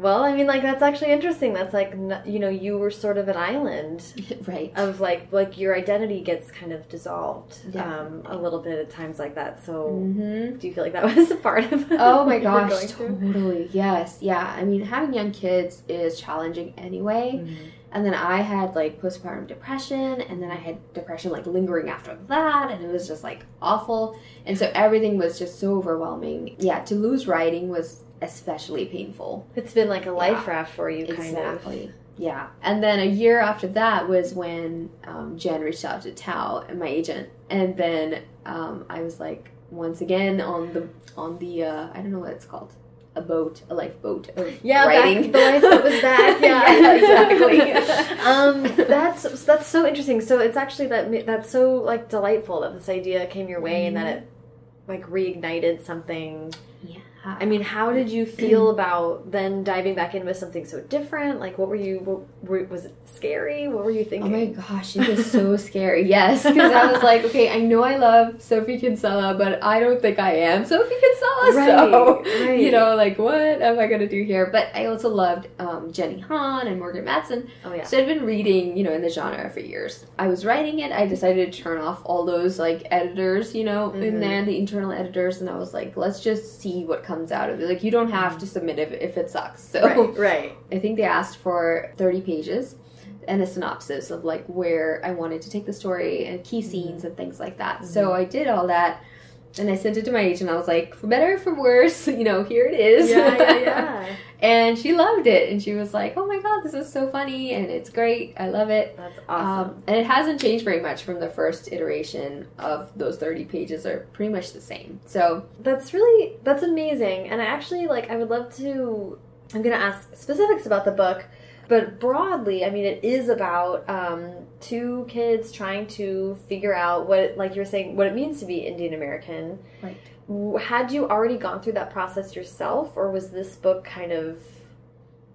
Well, I mean, like that's actually interesting. That's like you know, you were sort of an island right. of like like your identity gets kind of dissolved um, a little bit at times like that. So, Mm-hmm. do you feel like that was a part of? Oh my what you were gosh, totally. Yes, yeah. I mean, having young kids is challenging anyway. Mm-hmm. And then I had like postpartum depression, and then I had depression like lingering after that, and it was just like awful. And so everything was just so overwhelming. Yeah, to lose writing was especially painful. It's been like a life Yeah. raft for you, kind of. Exactly. Yeah. And then a year after that was when um, Jen reached out to Thao, my agent, and then um, I was like once again on the on the uh, I don't know what it's called. A boat, a lifeboat of Yeah, writing. back, the life that was back. Yeah, Yeah, exactly. um, that's that's so interesting. So it's actually that that's so like delightful that this idea came your way and that it like reignited something. yeah. I mean, how did you feel about then diving back in with something so different? Like, what were you? What, were, was it scary? What were you thinking? Oh my gosh, it was so scary. Yes, because I was like, okay, I know I love Sophie Kinsella, but I don't think I am Sophie Kinsella. so, Right, right. you know, like, what am I going to do here? But I also loved um, Jenny Han and Morgan Matson. oh yeah. So I'd been reading, you know, in the genre for years. I was writing it. I decided to turn off all those like editors, you know, Mhm. in there, the internal editors, and I was like, let's just see what comes out of it. Like, you don't have to submit if, if it sucks. So Right, right. I think they asked for 30 pages and a synopsis of like where I wanted to take the story and key scenes mm-hmm. and things like that. So mm-hmm. I did all that and I sent it to my agent. I was like, for better or for worse, you know, here it is. Yeah, yeah, yeah. and she loved it, and she was like, "Oh my god, this is so funny, and it's great. I love it." That's awesome. Um, and it hasn't changed very much from the first iteration of those thirty pages. Are pretty much the same. So that's really that's amazing, and I actually like. I would love to. I'm going to ask specifics about the book but broadly, I mean, it is about um, two kids trying to figure out what, like you were saying, what it means to be Indian American. Right. Had you already gone through that process yourself, or was this book kind of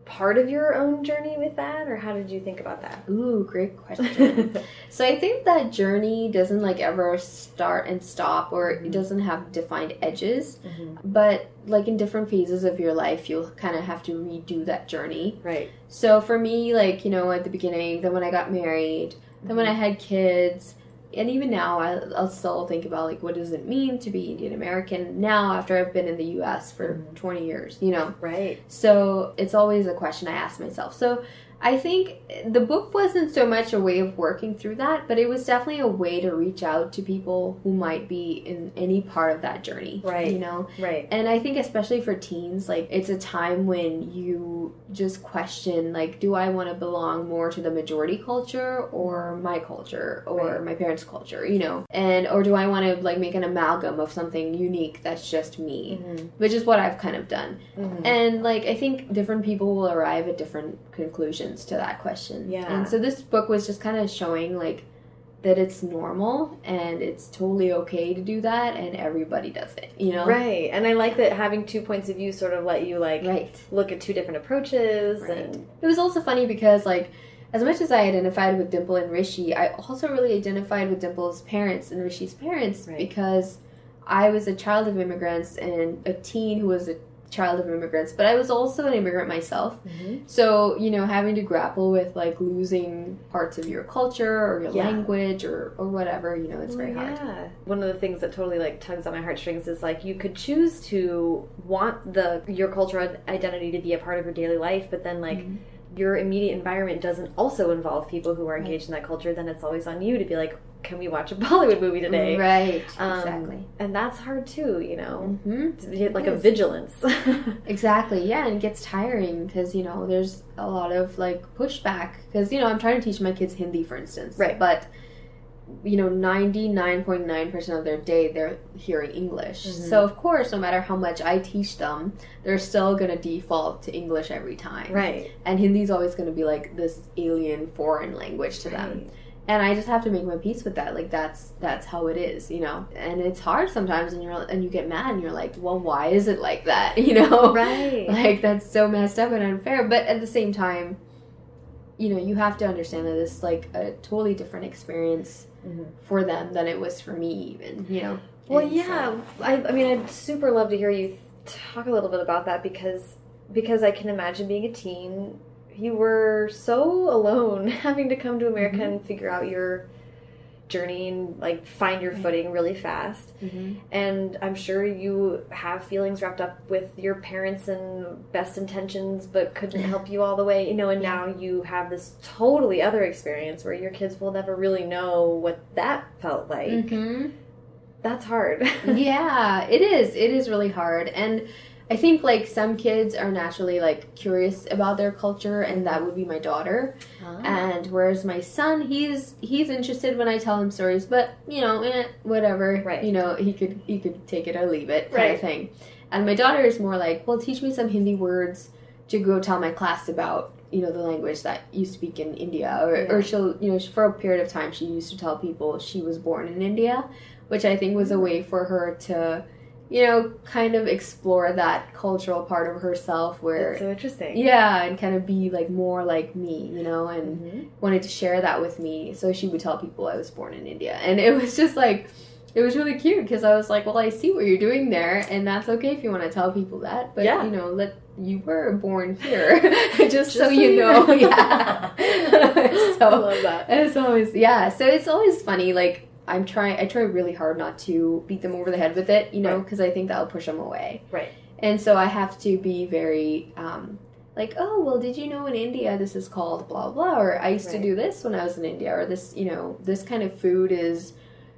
part of your own journey with that or how did you think about that ooh great question so i think that journey doesn't like ever start and stop or it mm-hmm. doesn't have defined edges mm-hmm. but like in different phases of your life you'll kind of have to redo that journey right so for me like you know at the beginning then when i got married mm-hmm. then when i mm-hmm. had kids and even now I, will still think about like what does it mean to be indian american now after i've been in the us for mm-hmm. 20 years you know? Right. So it's always a question i ask myself. So I think the book wasn't so much a way of working through that, but it was definitely a way to reach out to people who might be in any part of that journey. Right. You know? Right. And I think, especially for teens, like, it's a time when you just question, like, do I want to belong more to the majority culture or my culture or right. my parents' culture, you know? And, or do I want to, like, make an amalgam of something unique that's just me, mm-hmm. which is what I've kind of done. Mm-hmm. And, like, I think different people will arrive at different conclusions to that question. Yeah. And so this book was just kind of showing like that it's normal and it's totally okay to do that and everybody does it, you know? Right. And I like that having two points of view sort of let you like right. look at two different approaches right. and it was also funny because like as much as I identified with Dimple and Rishi, I also really identified with Dimple's parents and Rishi's parents right. because I was a child of immigrants and a teen who was a child of immigrants, but I was also an immigrant myself. Mm-hmm. So, you know, having to grapple with like losing parts of your culture or your yeah. language or, or whatever, you know, it's very yeah. hard. One of the things that totally like tugs on my heartstrings is like you could choose to want the your cultural identity to be a part of your daily life, but then like mm-hmm your immediate environment doesn't also involve people who are engaged right. in that culture, then it's always on you to be like, can we watch a Bollywood movie today? Right. Um, exactly. And that's hard too, you know. Mm-hmm. Like a vigilance. exactly. Yeah, and it gets tiring because you know there's a lot of like pushback because you know I'm trying to teach my kids Hindi, for instance. Right. But you know 99.9% of their day they're hearing english. Mm-hmm. so of course no matter how much i teach them they're still going to default to english every time. Right. And hindi is always going to be like this alien foreign language to right. them and i just have to make my peace with that. Like that's that's how it is you know? And it's hard sometimes and you're and you get mad and you're like well why is it like that? You know? Right. Like that's so messed up and unfair. But at the same time you know you have to understand that this is like a totally different experience mm-hmm. for them than it was for me even you know well and yeah so. I, I mean i'd super love to hear you talk a little bit about that because because i can imagine being a teen you were so alone having to come to america mm-hmm. and figure out your journey and like find your footing really fast. Mm-hmm. And I'm sure you have feelings wrapped up with your parents and best intentions, but couldn't help you all the way, you know. And yeah. now you have this totally other experience where your kids will never really know what that felt like. Mm-hmm. That's hard. yeah, it is. It is really hard. And I think like some kids are naturally like curious about their culture, and that would be my daughter. Oh. And whereas my son, he's he's interested when I tell him stories, but you know, eh, whatever. Right. You know, he could he could take it or leave it, kind right. of thing. And my daughter is more like, well, teach me some Hindi words to go tell my class about you know the language that you speak in India, or yeah. or she'll you know for a period of time she used to tell people she was born in India, which I think was a way for her to you know, kind of explore that cultural part of herself where That's so interesting. Yeah, and kind of be like more like me, you know, and mm-hmm. wanted to share that with me. So she would tell people I was born in India. And it was just like it was really cute because I was like, "Well, I see what you're doing there, and that's okay if you want to tell people that, but yeah. you know, let you were born here, just, just, so, so you know." yeah. so, I love that. It's always yeah. So it's always funny, like I'm trying. I try really hard not to beat them over the head with it, you know, because right. I think that'll push them away. Right. And so I have to be very um, like, oh well, did you know in India this is called blah blah, or I used right. to do this when I was in India, or this, you know, this kind of food is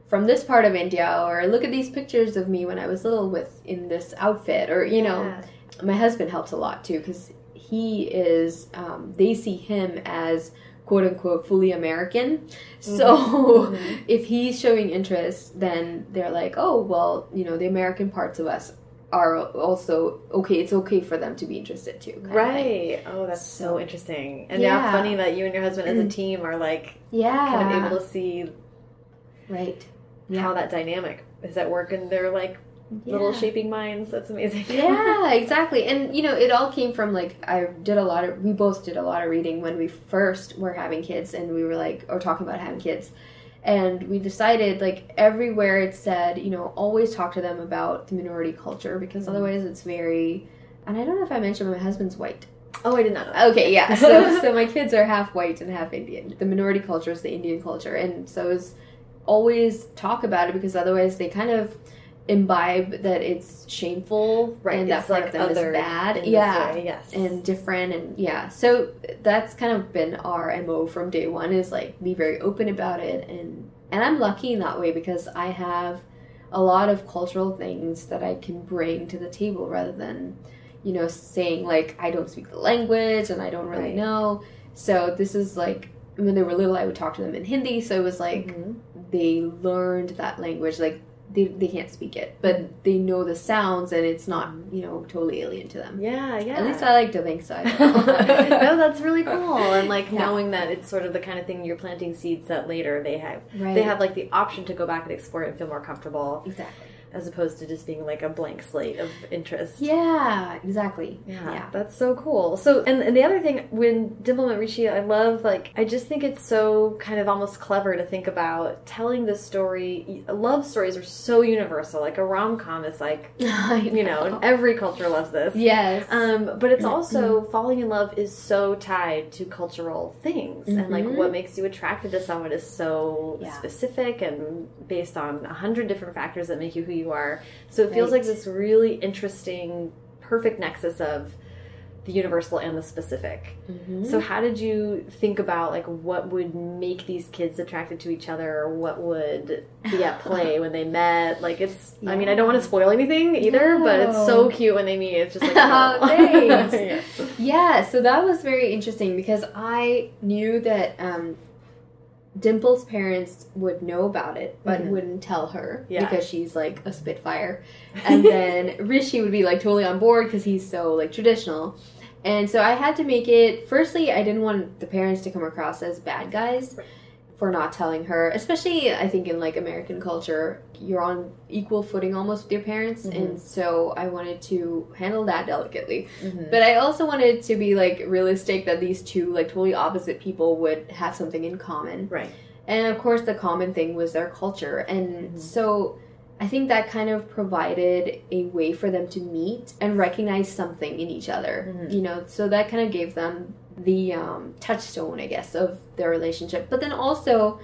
from this part of India or look at these pictures of me when I was little with in this outfit or you know my husband helps a lot too because he is um, they see him as quote unquote fully American. So mm-hmm. if he's showing interest, then they're like, oh, well, you know, the American parts of us are also okay. It's okay for them to be interested too. Right. Oh, that's so, so, interesting. And yeah. funny that you and your husband as a team are like, yeah, kind of able to see, right, yeah. how that dynamic is at work, and they're like yeah. little shaping minds. That's amazing. yeah, exactly. And you know, it all came from like I did a lot of we both did a lot of reading when we first were having kids and we were like or talking about having kids. And we decided like everywhere it said, you know, always talk to them about the minority culture because mm-hmm. otherwise it's very and I don't know if I mentioned my husband's white. Oh, I did not know. Okay, yeah. So so my kids are half white and half Indian. The minority culture is the Indian culture and so it's always talk about it because otherwise they kind of imbibe that it's shameful right and that part like of them is bad. yeah. yes. And different and yeah. So that's kind of been our mo from day one is like be very open about it. And and i'm lucky in that way because i have a lot of cultural things that i can bring to the table rather than you know saying like i don't speak the language and i don't really right. know. So this is like when they were little i would talk to them in hindi. So it was like mm-hmm. they learned that language like they, they can't speak it, but they know the sounds and it's not, you know, totally alien to them. Yeah, yeah. At least I like to think so. no, that's really cool. And like yeah. knowing that it's sort of the kind of thing you're planting seeds that later they have right. they have like the option to go back and explore it and feel more comfortable. Exactly as opposed to just being like a blank slate of interest. Yeah, exactly. Yeah, yeah. that's so cool. So, and, and the other thing, when Dimple met Rishi, I love, like, I just think it's so kind of almost clever to think about telling the story. Love stories are so universal. Like, a rom com is like, you know, every culture loves this. Yes. Um, but it's also, mm-hmm. falling in love is so tied to cultural things. Mm-hmm. And, like, what makes you attracted to someone is so yeah. specific and based on a hundred different factors that make you who you are. So it feels right. like this really interesting, perfect nexus of the universal and the specific. Mm-hmm. So how did you think about like what would make these kids attracted to each other or what would be at play when they met? Like it's yeah. I mean I don't want to spoil anything either, no. but it's so cute when they meet. It's just like oh, thanks. yeah. yeah, so that was very interesting because I knew that um, Dimple's parents would know about it, but mm-hmm. wouldn't tell her yeah. because she's like a spitfire. And then Rishi would be like totally on board because he's so like traditional. And so I had to make it. Firstly, I didn't want the parents to come across as bad guys. Right for not telling her especially i think in like american culture you're on equal footing almost with your parents mm-hmm. and so i wanted to handle that delicately mm-hmm. but i also wanted to be like realistic that these two like totally opposite people would have something in common right and of course the common thing was their culture and mm-hmm. so i think that kind of provided a way for them to meet and recognize something in each other mm-hmm. you know so that kind of gave them the um, touchstone, I guess, of their relationship. But then also,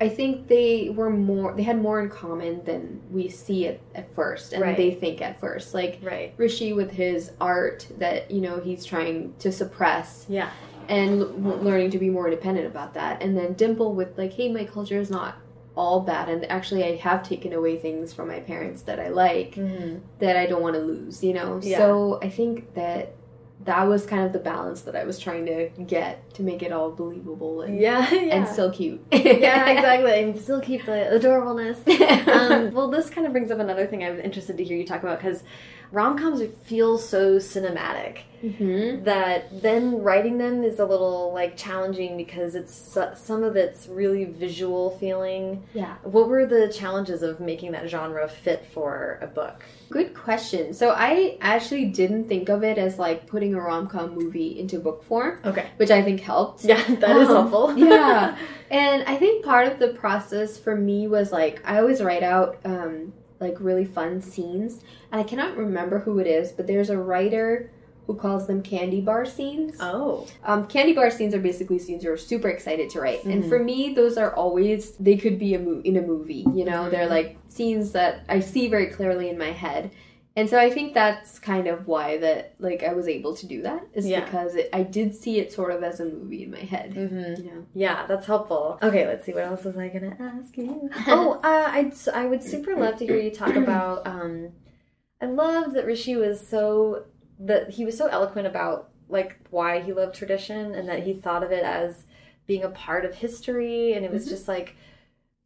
I think they were more they had more in common than we see it at first and right. they think at first. Like right. Rishi with his art that you know he's trying to suppress. Yeah. And l- learning to be more independent about that. And then Dimple with like, hey, my culture is not all bad and actually I have taken away things from my parents that I like mm-hmm. that I don't want to lose, you know. Yeah. So I think that that was kind of the balance that I was trying to get to make it all believable and yeah, yeah. and still cute. yeah, exactly, and still keep the adorableness. um, well, this kind of brings up another thing I'm interested to hear you talk about because rom coms feel so cinematic mm-hmm. that then writing them is a little like challenging because it's some of it's really visual feeling. Yeah. What were the challenges of making that genre fit for a book? Good question. So I actually didn't think of it as like putting a rom com movie into book form. Okay. Which I think helped. Yeah, that um, is helpful. yeah. And I think part of the process for me was like I always write out um, like really fun scenes. And I cannot remember who it is, but there's a writer who calls them candy bar scenes. Oh. Um, candy bar scenes are basically scenes you're super excited to write. Mm-hmm. And for me, those are always, they could be a mo- in a movie, you know? Mm-hmm. They're like scenes that I see very clearly in my head. And so I think that's kind of why that like I was able to do that is Yeah. because it, I did see it sort of as a movie in my head. Mm-hmm. You know. Yeah, that's helpful. Okay, let's see. What else was I gonna ask you? oh, uh, I'd I would super love to hear you talk about. Um, I loved that Rishi was so that he was so eloquent about like why he loved tradition and that he thought of it as being a part of history, and it was just like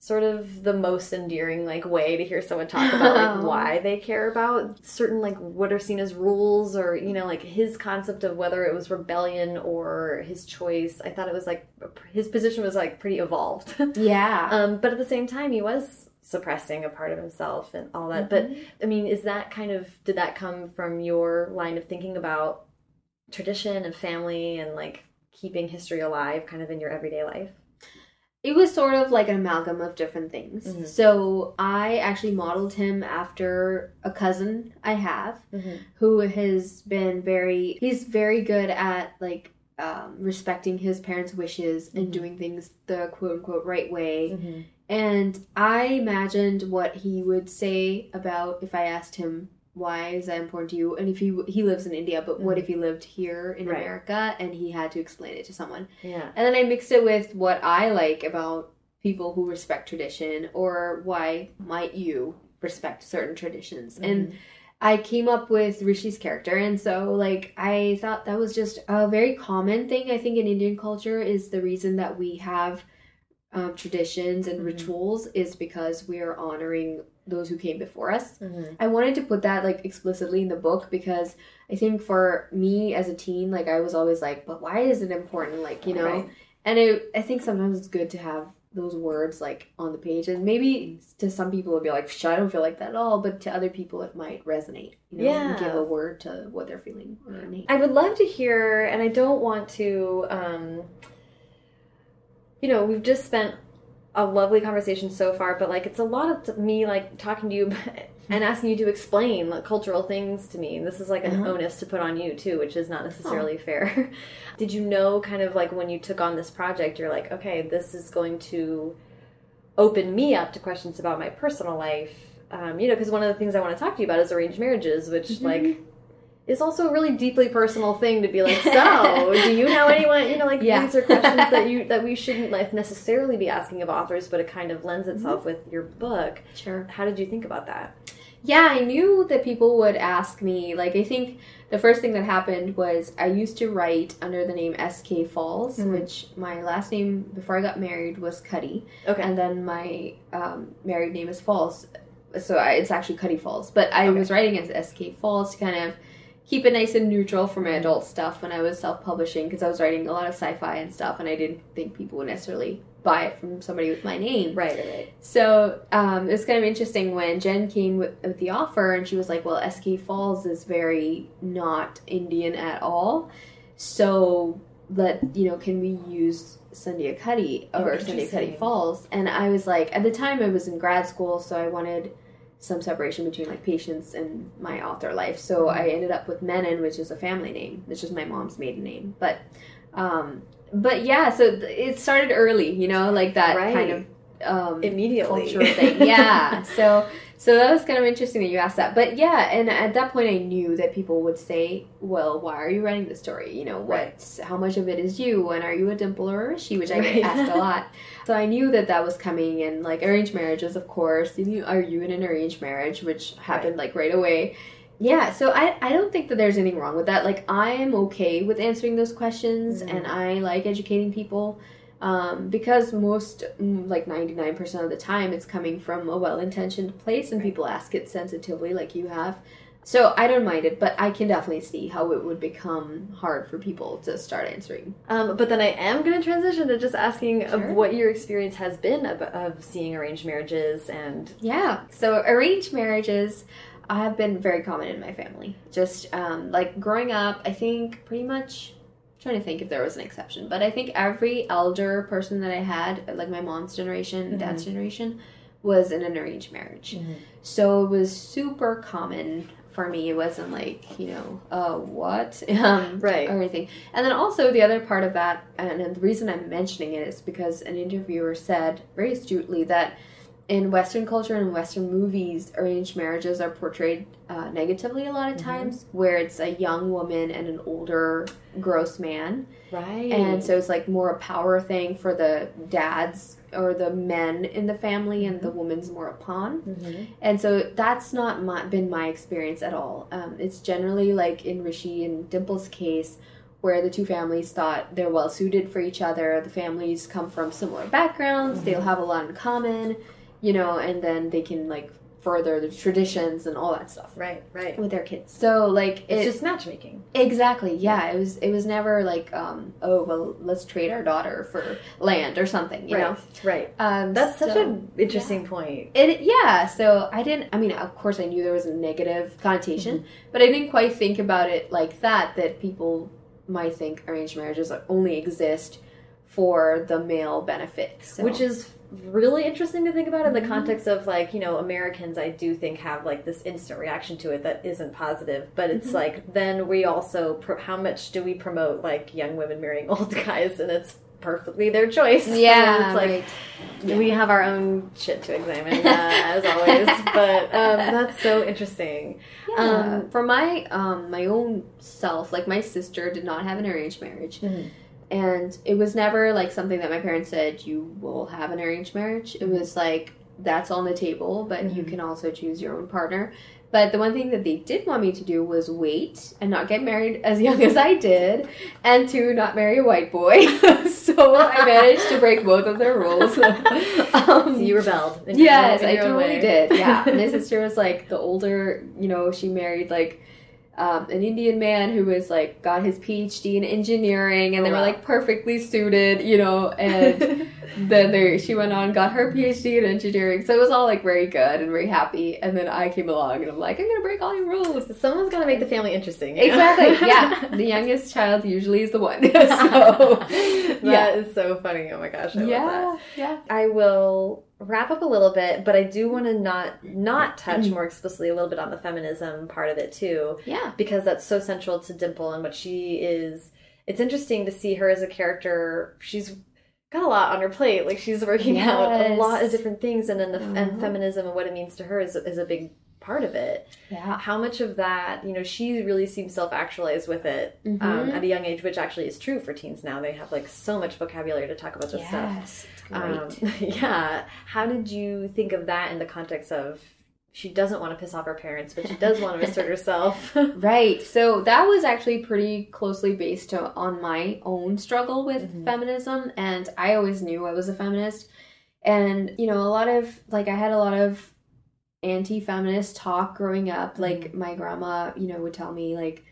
sort of the most endearing like way to hear someone talk about like why they care about certain like what are seen as rules or you know like his concept of whether it was rebellion or his choice. I thought it was like his position was like pretty evolved. Yeah. um but at the same time he was suppressing a part of himself and all that but i mean is that kind of did that come from your line of thinking about tradition and family and like keeping history alive kind of in your everyday life it was sort of like an amalgam of different things. Mhm. So I actually modeled him after a cousin I have mm-hmm. who has been very he's very good at like um, respecting his parents' wishes and Mhm. doing things the quote unquote right way. Mm-hmm. And I imagined what he would say about if I asked him why is that important to you, and if he he lives in India, but what Mhm. if he lived here in Right. America and he had to explain it to someone? yeah And then I mixed it with what I like about people who respect tradition, or why might you respect certain traditions. And I came up with Rishi's character, and so like I thought that was just a very common thing. I think in Indian culture is the reason that we have um, traditions and Mhm. rituals is because we are honoring those who came before us. mm-hmm. I wanted to put that like explicitly in the book because I think for me as a teen, like I was always like, but why is it important? Like, you know, Right. and it, I think sometimes it's good to have those words like on the page and maybe to some people it'll be like "Psh, i don't feel like that at all but to other people it might resonate you know Yeah. give a word to what they're feeling I would love to hear, and I don't want to, um, you know, we've just spent a lovely conversation so far, but like it's a lot of me like talking to you and asking you to explain like cultural things to me. And this is like an Uh-huh. onus to put on you too, which is not necessarily fair. Did you know kind of like when you took on this project, you're like, okay, this is going to open me up to questions about my personal life? Um, you know, because one of the things I want to talk to you about is arranged marriages, which Mhm. like is also a really deeply personal thing to be like, so do you know anyone? You know, like Yeah. these are questions that you that we shouldn't like necessarily be asking of authors, but it kind of lends itself with your book. sure How did you think about that? Yeah, I knew that people would ask me. Like, I think the first thing that happened was I used to write under the name SK Falls, Mhm. which my last name before I got married was Cuddy, Okay. and then my um, married name is Falls. So I, it's actually Cuddy Falls. But I Okay. was writing as SK Falls to kind of keep it nice and neutral for my adult stuff when I was self publishing because I was writing a lot of sci fi and stuff, and I didn't think people would necessarily buy it from somebody with my name. right, right, right. So um, it was kind of interesting when Jen came with, with the offer, and she was like, "Well, SK Falls is very not Indian at all, so let you know, can we use Sandhya Cuddy Oh, or Sandhya Cuddy interesting. Falls?" And I was like, at the time, I was in grad school, so I wanted some separation between like patients and my author life. So I ended up with Menon, which is a family name, which is my mom's maiden name, but. Um, but yeah, so th- it started early, you know, like that Right. kind of um, Immediately. cultural thing. Yeah. so so that was kind of interesting that you asked that. But yeah, and at that point I knew that people would say, "Well, why are you writing this story? You know, Right. what? How much of it is you? And are you a dimple or a rishi?" Which I Right. get asked a lot. So I knew that that was coming, and like arranged marriages, of course. You are you in an arranged marriage? Which happened like right away. Yeah, so I, I don't think that there's anything wrong with that. Like, I am okay with answering those questions, Mhm. and I like educating people um, because most, mm, like 99% of the time, it's coming from a well intentioned place, and Right. people ask it sensitively, like you have. So I don't mind it, but I can definitely see how it would become hard for people to start answering. Um, but then I am going to transition to just asking Sure. of what your experience has been of, of seeing arranged marriages and Yeah. So arranged marriages have been very common in my family. Just um, like growing up, I think pretty much trying to think if there was an exception, but I think every elder person that I had, like my mom's generation, dad's generation, was in an arranged marriage. So it was super common for me. It wasn't like, you know, uh, what? Um, Right. Or anything. And then also the other part of that, and, and the reason I'm mentioning it is because an interviewer said very astutely that in Western culture and Western movies, arranged marriages are portrayed uh, negatively a lot of times, mm-hmm. where it's a young woman and an older, gross man. Right. And so it's like more a power thing for the dads or the men in the family, and the mm-hmm. woman's more a pawn. Mm-hmm. And so that's not my, been my experience at all. Um, it's generally like in Rishi and Dimple's case, where the two families thought they're well suited for each other. The families come from similar backgrounds, mm-hmm. they'll have a lot in common you know, and then they can like further the traditions and all that stuff. Right, right. With their kids. So like it's just matchmaking. Exactly. Yeah. It was it was never like um oh well let's trade our daughter for land or something, you right, know. Right. Um That's so, such an interesting yeah. point. It yeah, so I didn't I mean of course I knew there was a negative connotation, mm-hmm. but I didn't quite think about it like that that people might think arranged marriages only exist for the male benefit. So. Which is really interesting to think about in the mm-hmm. context of like you know americans i do think have like this instant reaction to it that isn't positive but it's mm-hmm. like then we also how much do we promote like young women marrying old guys and it's perfectly their choice yeah it's like right. we have our own shit to examine uh, as always but um, that's so interesting yeah. um, for my um, my own self like my sister did not have an arranged marriage mm-hmm and it was never like something that my parents said you will have an arranged marriage it was like that's on the table but mm-hmm. you can also choose your own partner but the one thing that they did want me to do was wait and not get married as young as I did, and to not marry a white boy. so I managed to break both of their rules. um, so you rebelled. yes, I totally did. Yeah, my sister was like the older. You know, she married like um, an Indian man who was like got his PhD in engineering, and oh, they were like perfectly suited, you know. And then they, she went on got her PhD in engineering, so it was all like very good and very happy. And then I came along, and I'm like, I'm gonna break all your rules. Someone's gotta make the family interesting. Exactly. yeah, the youngest child usually is the one. so that yeah. is so funny. Oh my gosh. I yeah. Yeah. I will wrap up a little bit, but I do want to not not touch mm-hmm. more explicitly a little bit on the feminism part of it too. Yeah, because that's so central to Dimple and what she is. It's interesting to see her as a character. She's got a lot on her plate. Like she's working yes. out a lot of different things, and then the, mm-hmm. feminism and what it means to her is is a big part of it. Yeah. How much of that, you know, she really seems self actualized with it mm-hmm. um, at a young age, which actually is true for teens now. They have like so much vocabulary to talk about this yes. stuff. Um, yeah. How did you think of that in the context of she doesn't want to piss off her parents, but she does want to assert herself. right. So that was actually pretty closely based to, on my own struggle with mm-hmm. feminism, and I always knew I was a feminist. And you know, a lot of like I had a lot of anti-feminist talk growing up. Like mm-hmm. my grandma, you know, would tell me like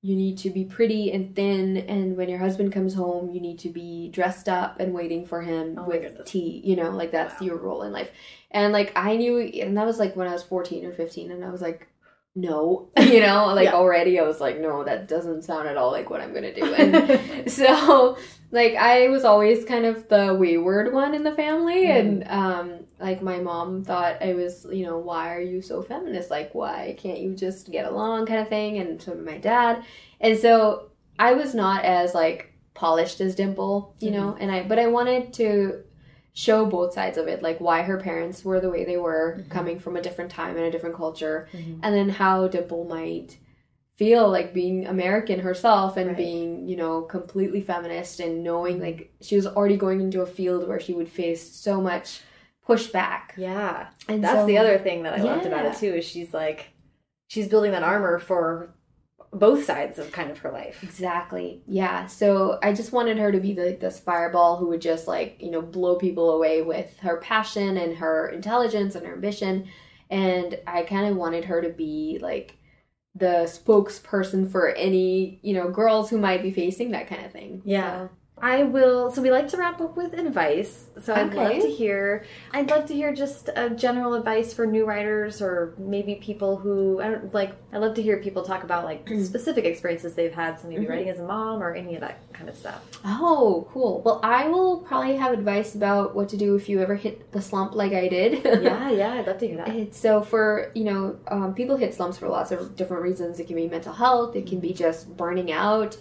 you need to be pretty and thin and when your husband comes home you need to be dressed up and waiting for him oh with tea you know like that's wow. your role in life and like i knew and that was like when i was 14 or 15 and i was like no you know like yeah. already i was like no that doesn't sound at all like what i'm gonna do and so like i was always kind of the wayward one in the family mm. and um like my mom thought I was, you know, why are you so feminist? Like, why can't you just get along, kind of thing? And so did my dad, and so I was not as like polished as Dimple, you know, mm-hmm. and I but I wanted to show both sides of it, like why her parents were the way they were, mm-hmm. coming from a different time and a different culture, mm-hmm. and then how Dimple might feel like being American herself and right. being, you know, completely feminist and knowing mm-hmm. like she was already going into a field where she would face so much pushback. Yeah. And that's so, the other thing that I yeah. loved about it too is she's like she's building that armor for both sides of kind of her life. Exactly. Yeah. So I just wanted her to be like this fireball who would just like, you know, blow people away with her passion and her intelligence and her ambition. And I kind of wanted her to be like the spokesperson for any, you know, girls who might be facing that kind of thing. Yeah. So. I will. So we like to wrap up with advice. So I'd okay. love to hear. I'd love to hear just a general advice for new writers, or maybe people who I don't like. I love to hear people talk about like mm. specific experiences they've had. So maybe mm-hmm. writing as a mom or any of that kind of stuff. Oh, cool. Well, I will probably have advice about what to do if you ever hit the slump like I did. yeah, yeah, I'd love to hear that. so for you know, um, people hit slumps for lots of different reasons. It can be mental health. It can be just burning out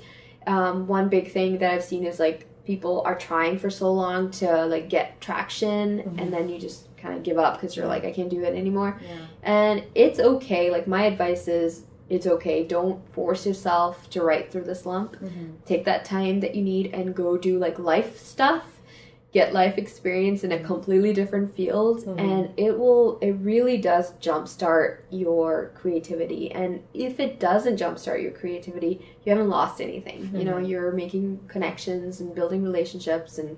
um, one big thing that I've seen is like people are trying for so long to like get traction, mm-hmm. and then you just kind of give up because you're like, I can't do it anymore. Yeah. And it's okay. Like, my advice is it's okay. Don't force yourself to write through the slump. Mm-hmm. Take that time that you need and go do like life stuff. Get life experience in a completely different field, Mhm. and it will, it really does jumpstart your creativity. And if it doesn't jumpstart your creativity, you haven't lost anything. You know, Mhm. you're making connections and building relationships and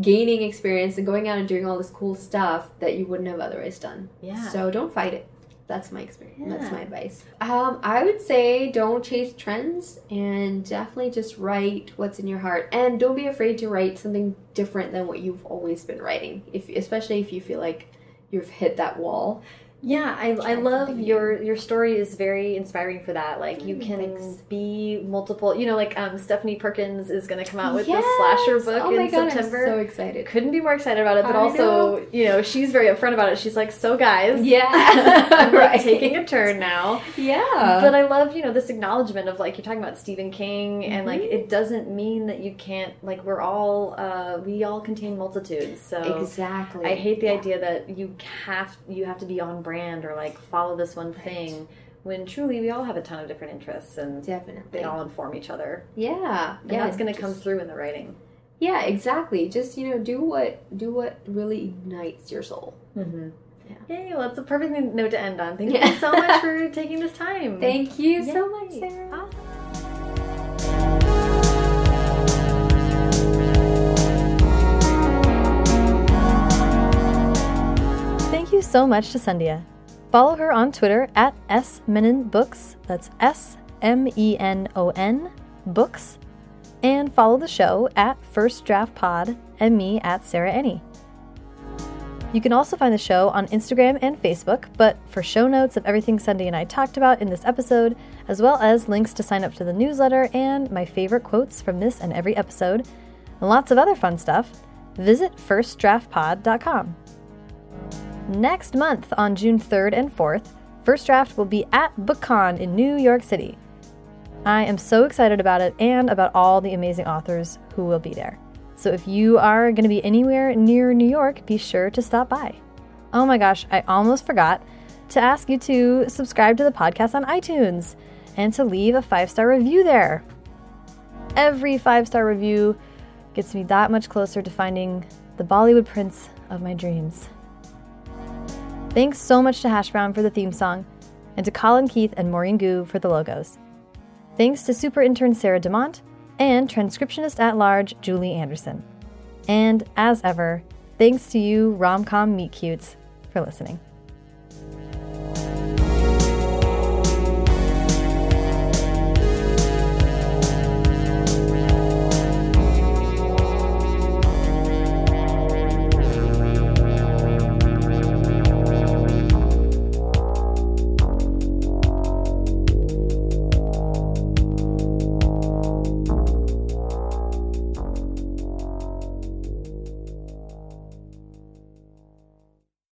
gaining experience and going out and doing all this cool stuff that you wouldn't have otherwise done. Yeah. So don't fight it. That's my experience. That's my advice. Um, I would say don't chase trends and definitely just write what's in your heart. And don't be afraid to write something different than what you've always been writing. If especially if you feel like you've hit that wall. Yeah, I, I love your your story is very inspiring for that. Like you Mm, can thanks. be multiple. You know, like um, Stephanie Perkins is going to come out with Yes! this slasher book oh my in God, September. I'm so excited. Couldn't be more excited about it, but I also, you know, she's very upfront about it. She's like, "So, guys, Yeah, I'm like right. taking a turn now." Yeah, but I love, you know, this acknowledgement of like you're talking about Stephen King, and like Mhm. it doesn't mean that you can't. Like we're all, uh, we all contain multitudes. So exactly. I hate the Yeah. idea that you have you have to be on brand or like follow this one thing when truly we all have a ton of different interests and Definitely. they all inform each other. Yeah, And yeah. that's going to come through in the writing. Yeah, exactly. Just you know, do what do what really ignites your soul. Mm-hmm. Yeah. Yay! Well, it's a perfect note to end on. Thank Yeah. you so much for taking this time. Thank you so much, Sarah. Awesome. So much to Sandhya. Follow her on Twitter at smenon.books. That's S M E N O N books. And follow the show at First Draft Pod and me at Sarah Enni. You can also find the show on Instagram and Facebook, but for show notes of everything Sandhya and I talked about in this episode, as well as links to sign up to the newsletter and my favorite quotes from this and every episode, and lots of other fun stuff, visit firstdraftpod.com. Next month, on June 3rd and 4th, First Draft will be at BookCon in New York City. I am so excited about it and about all the amazing authors who will be there. So if you are going to be anywhere near New York, be sure to stop by. Oh my gosh, I almost forgot to ask you to subscribe to the podcast on iTunes and to leave a five star review there. Every five star review gets me that much closer to finding the Bollywood prince of my dreams. Thanks so much to Hash Brown for the theme song, and to Colin Keith and Maureen Gu for the logos. Thanks to super intern Sarah DeMont and transcriptionist at large Julie Anderson. And as ever, thanks to you, Romcom Meet Cutes, for listening.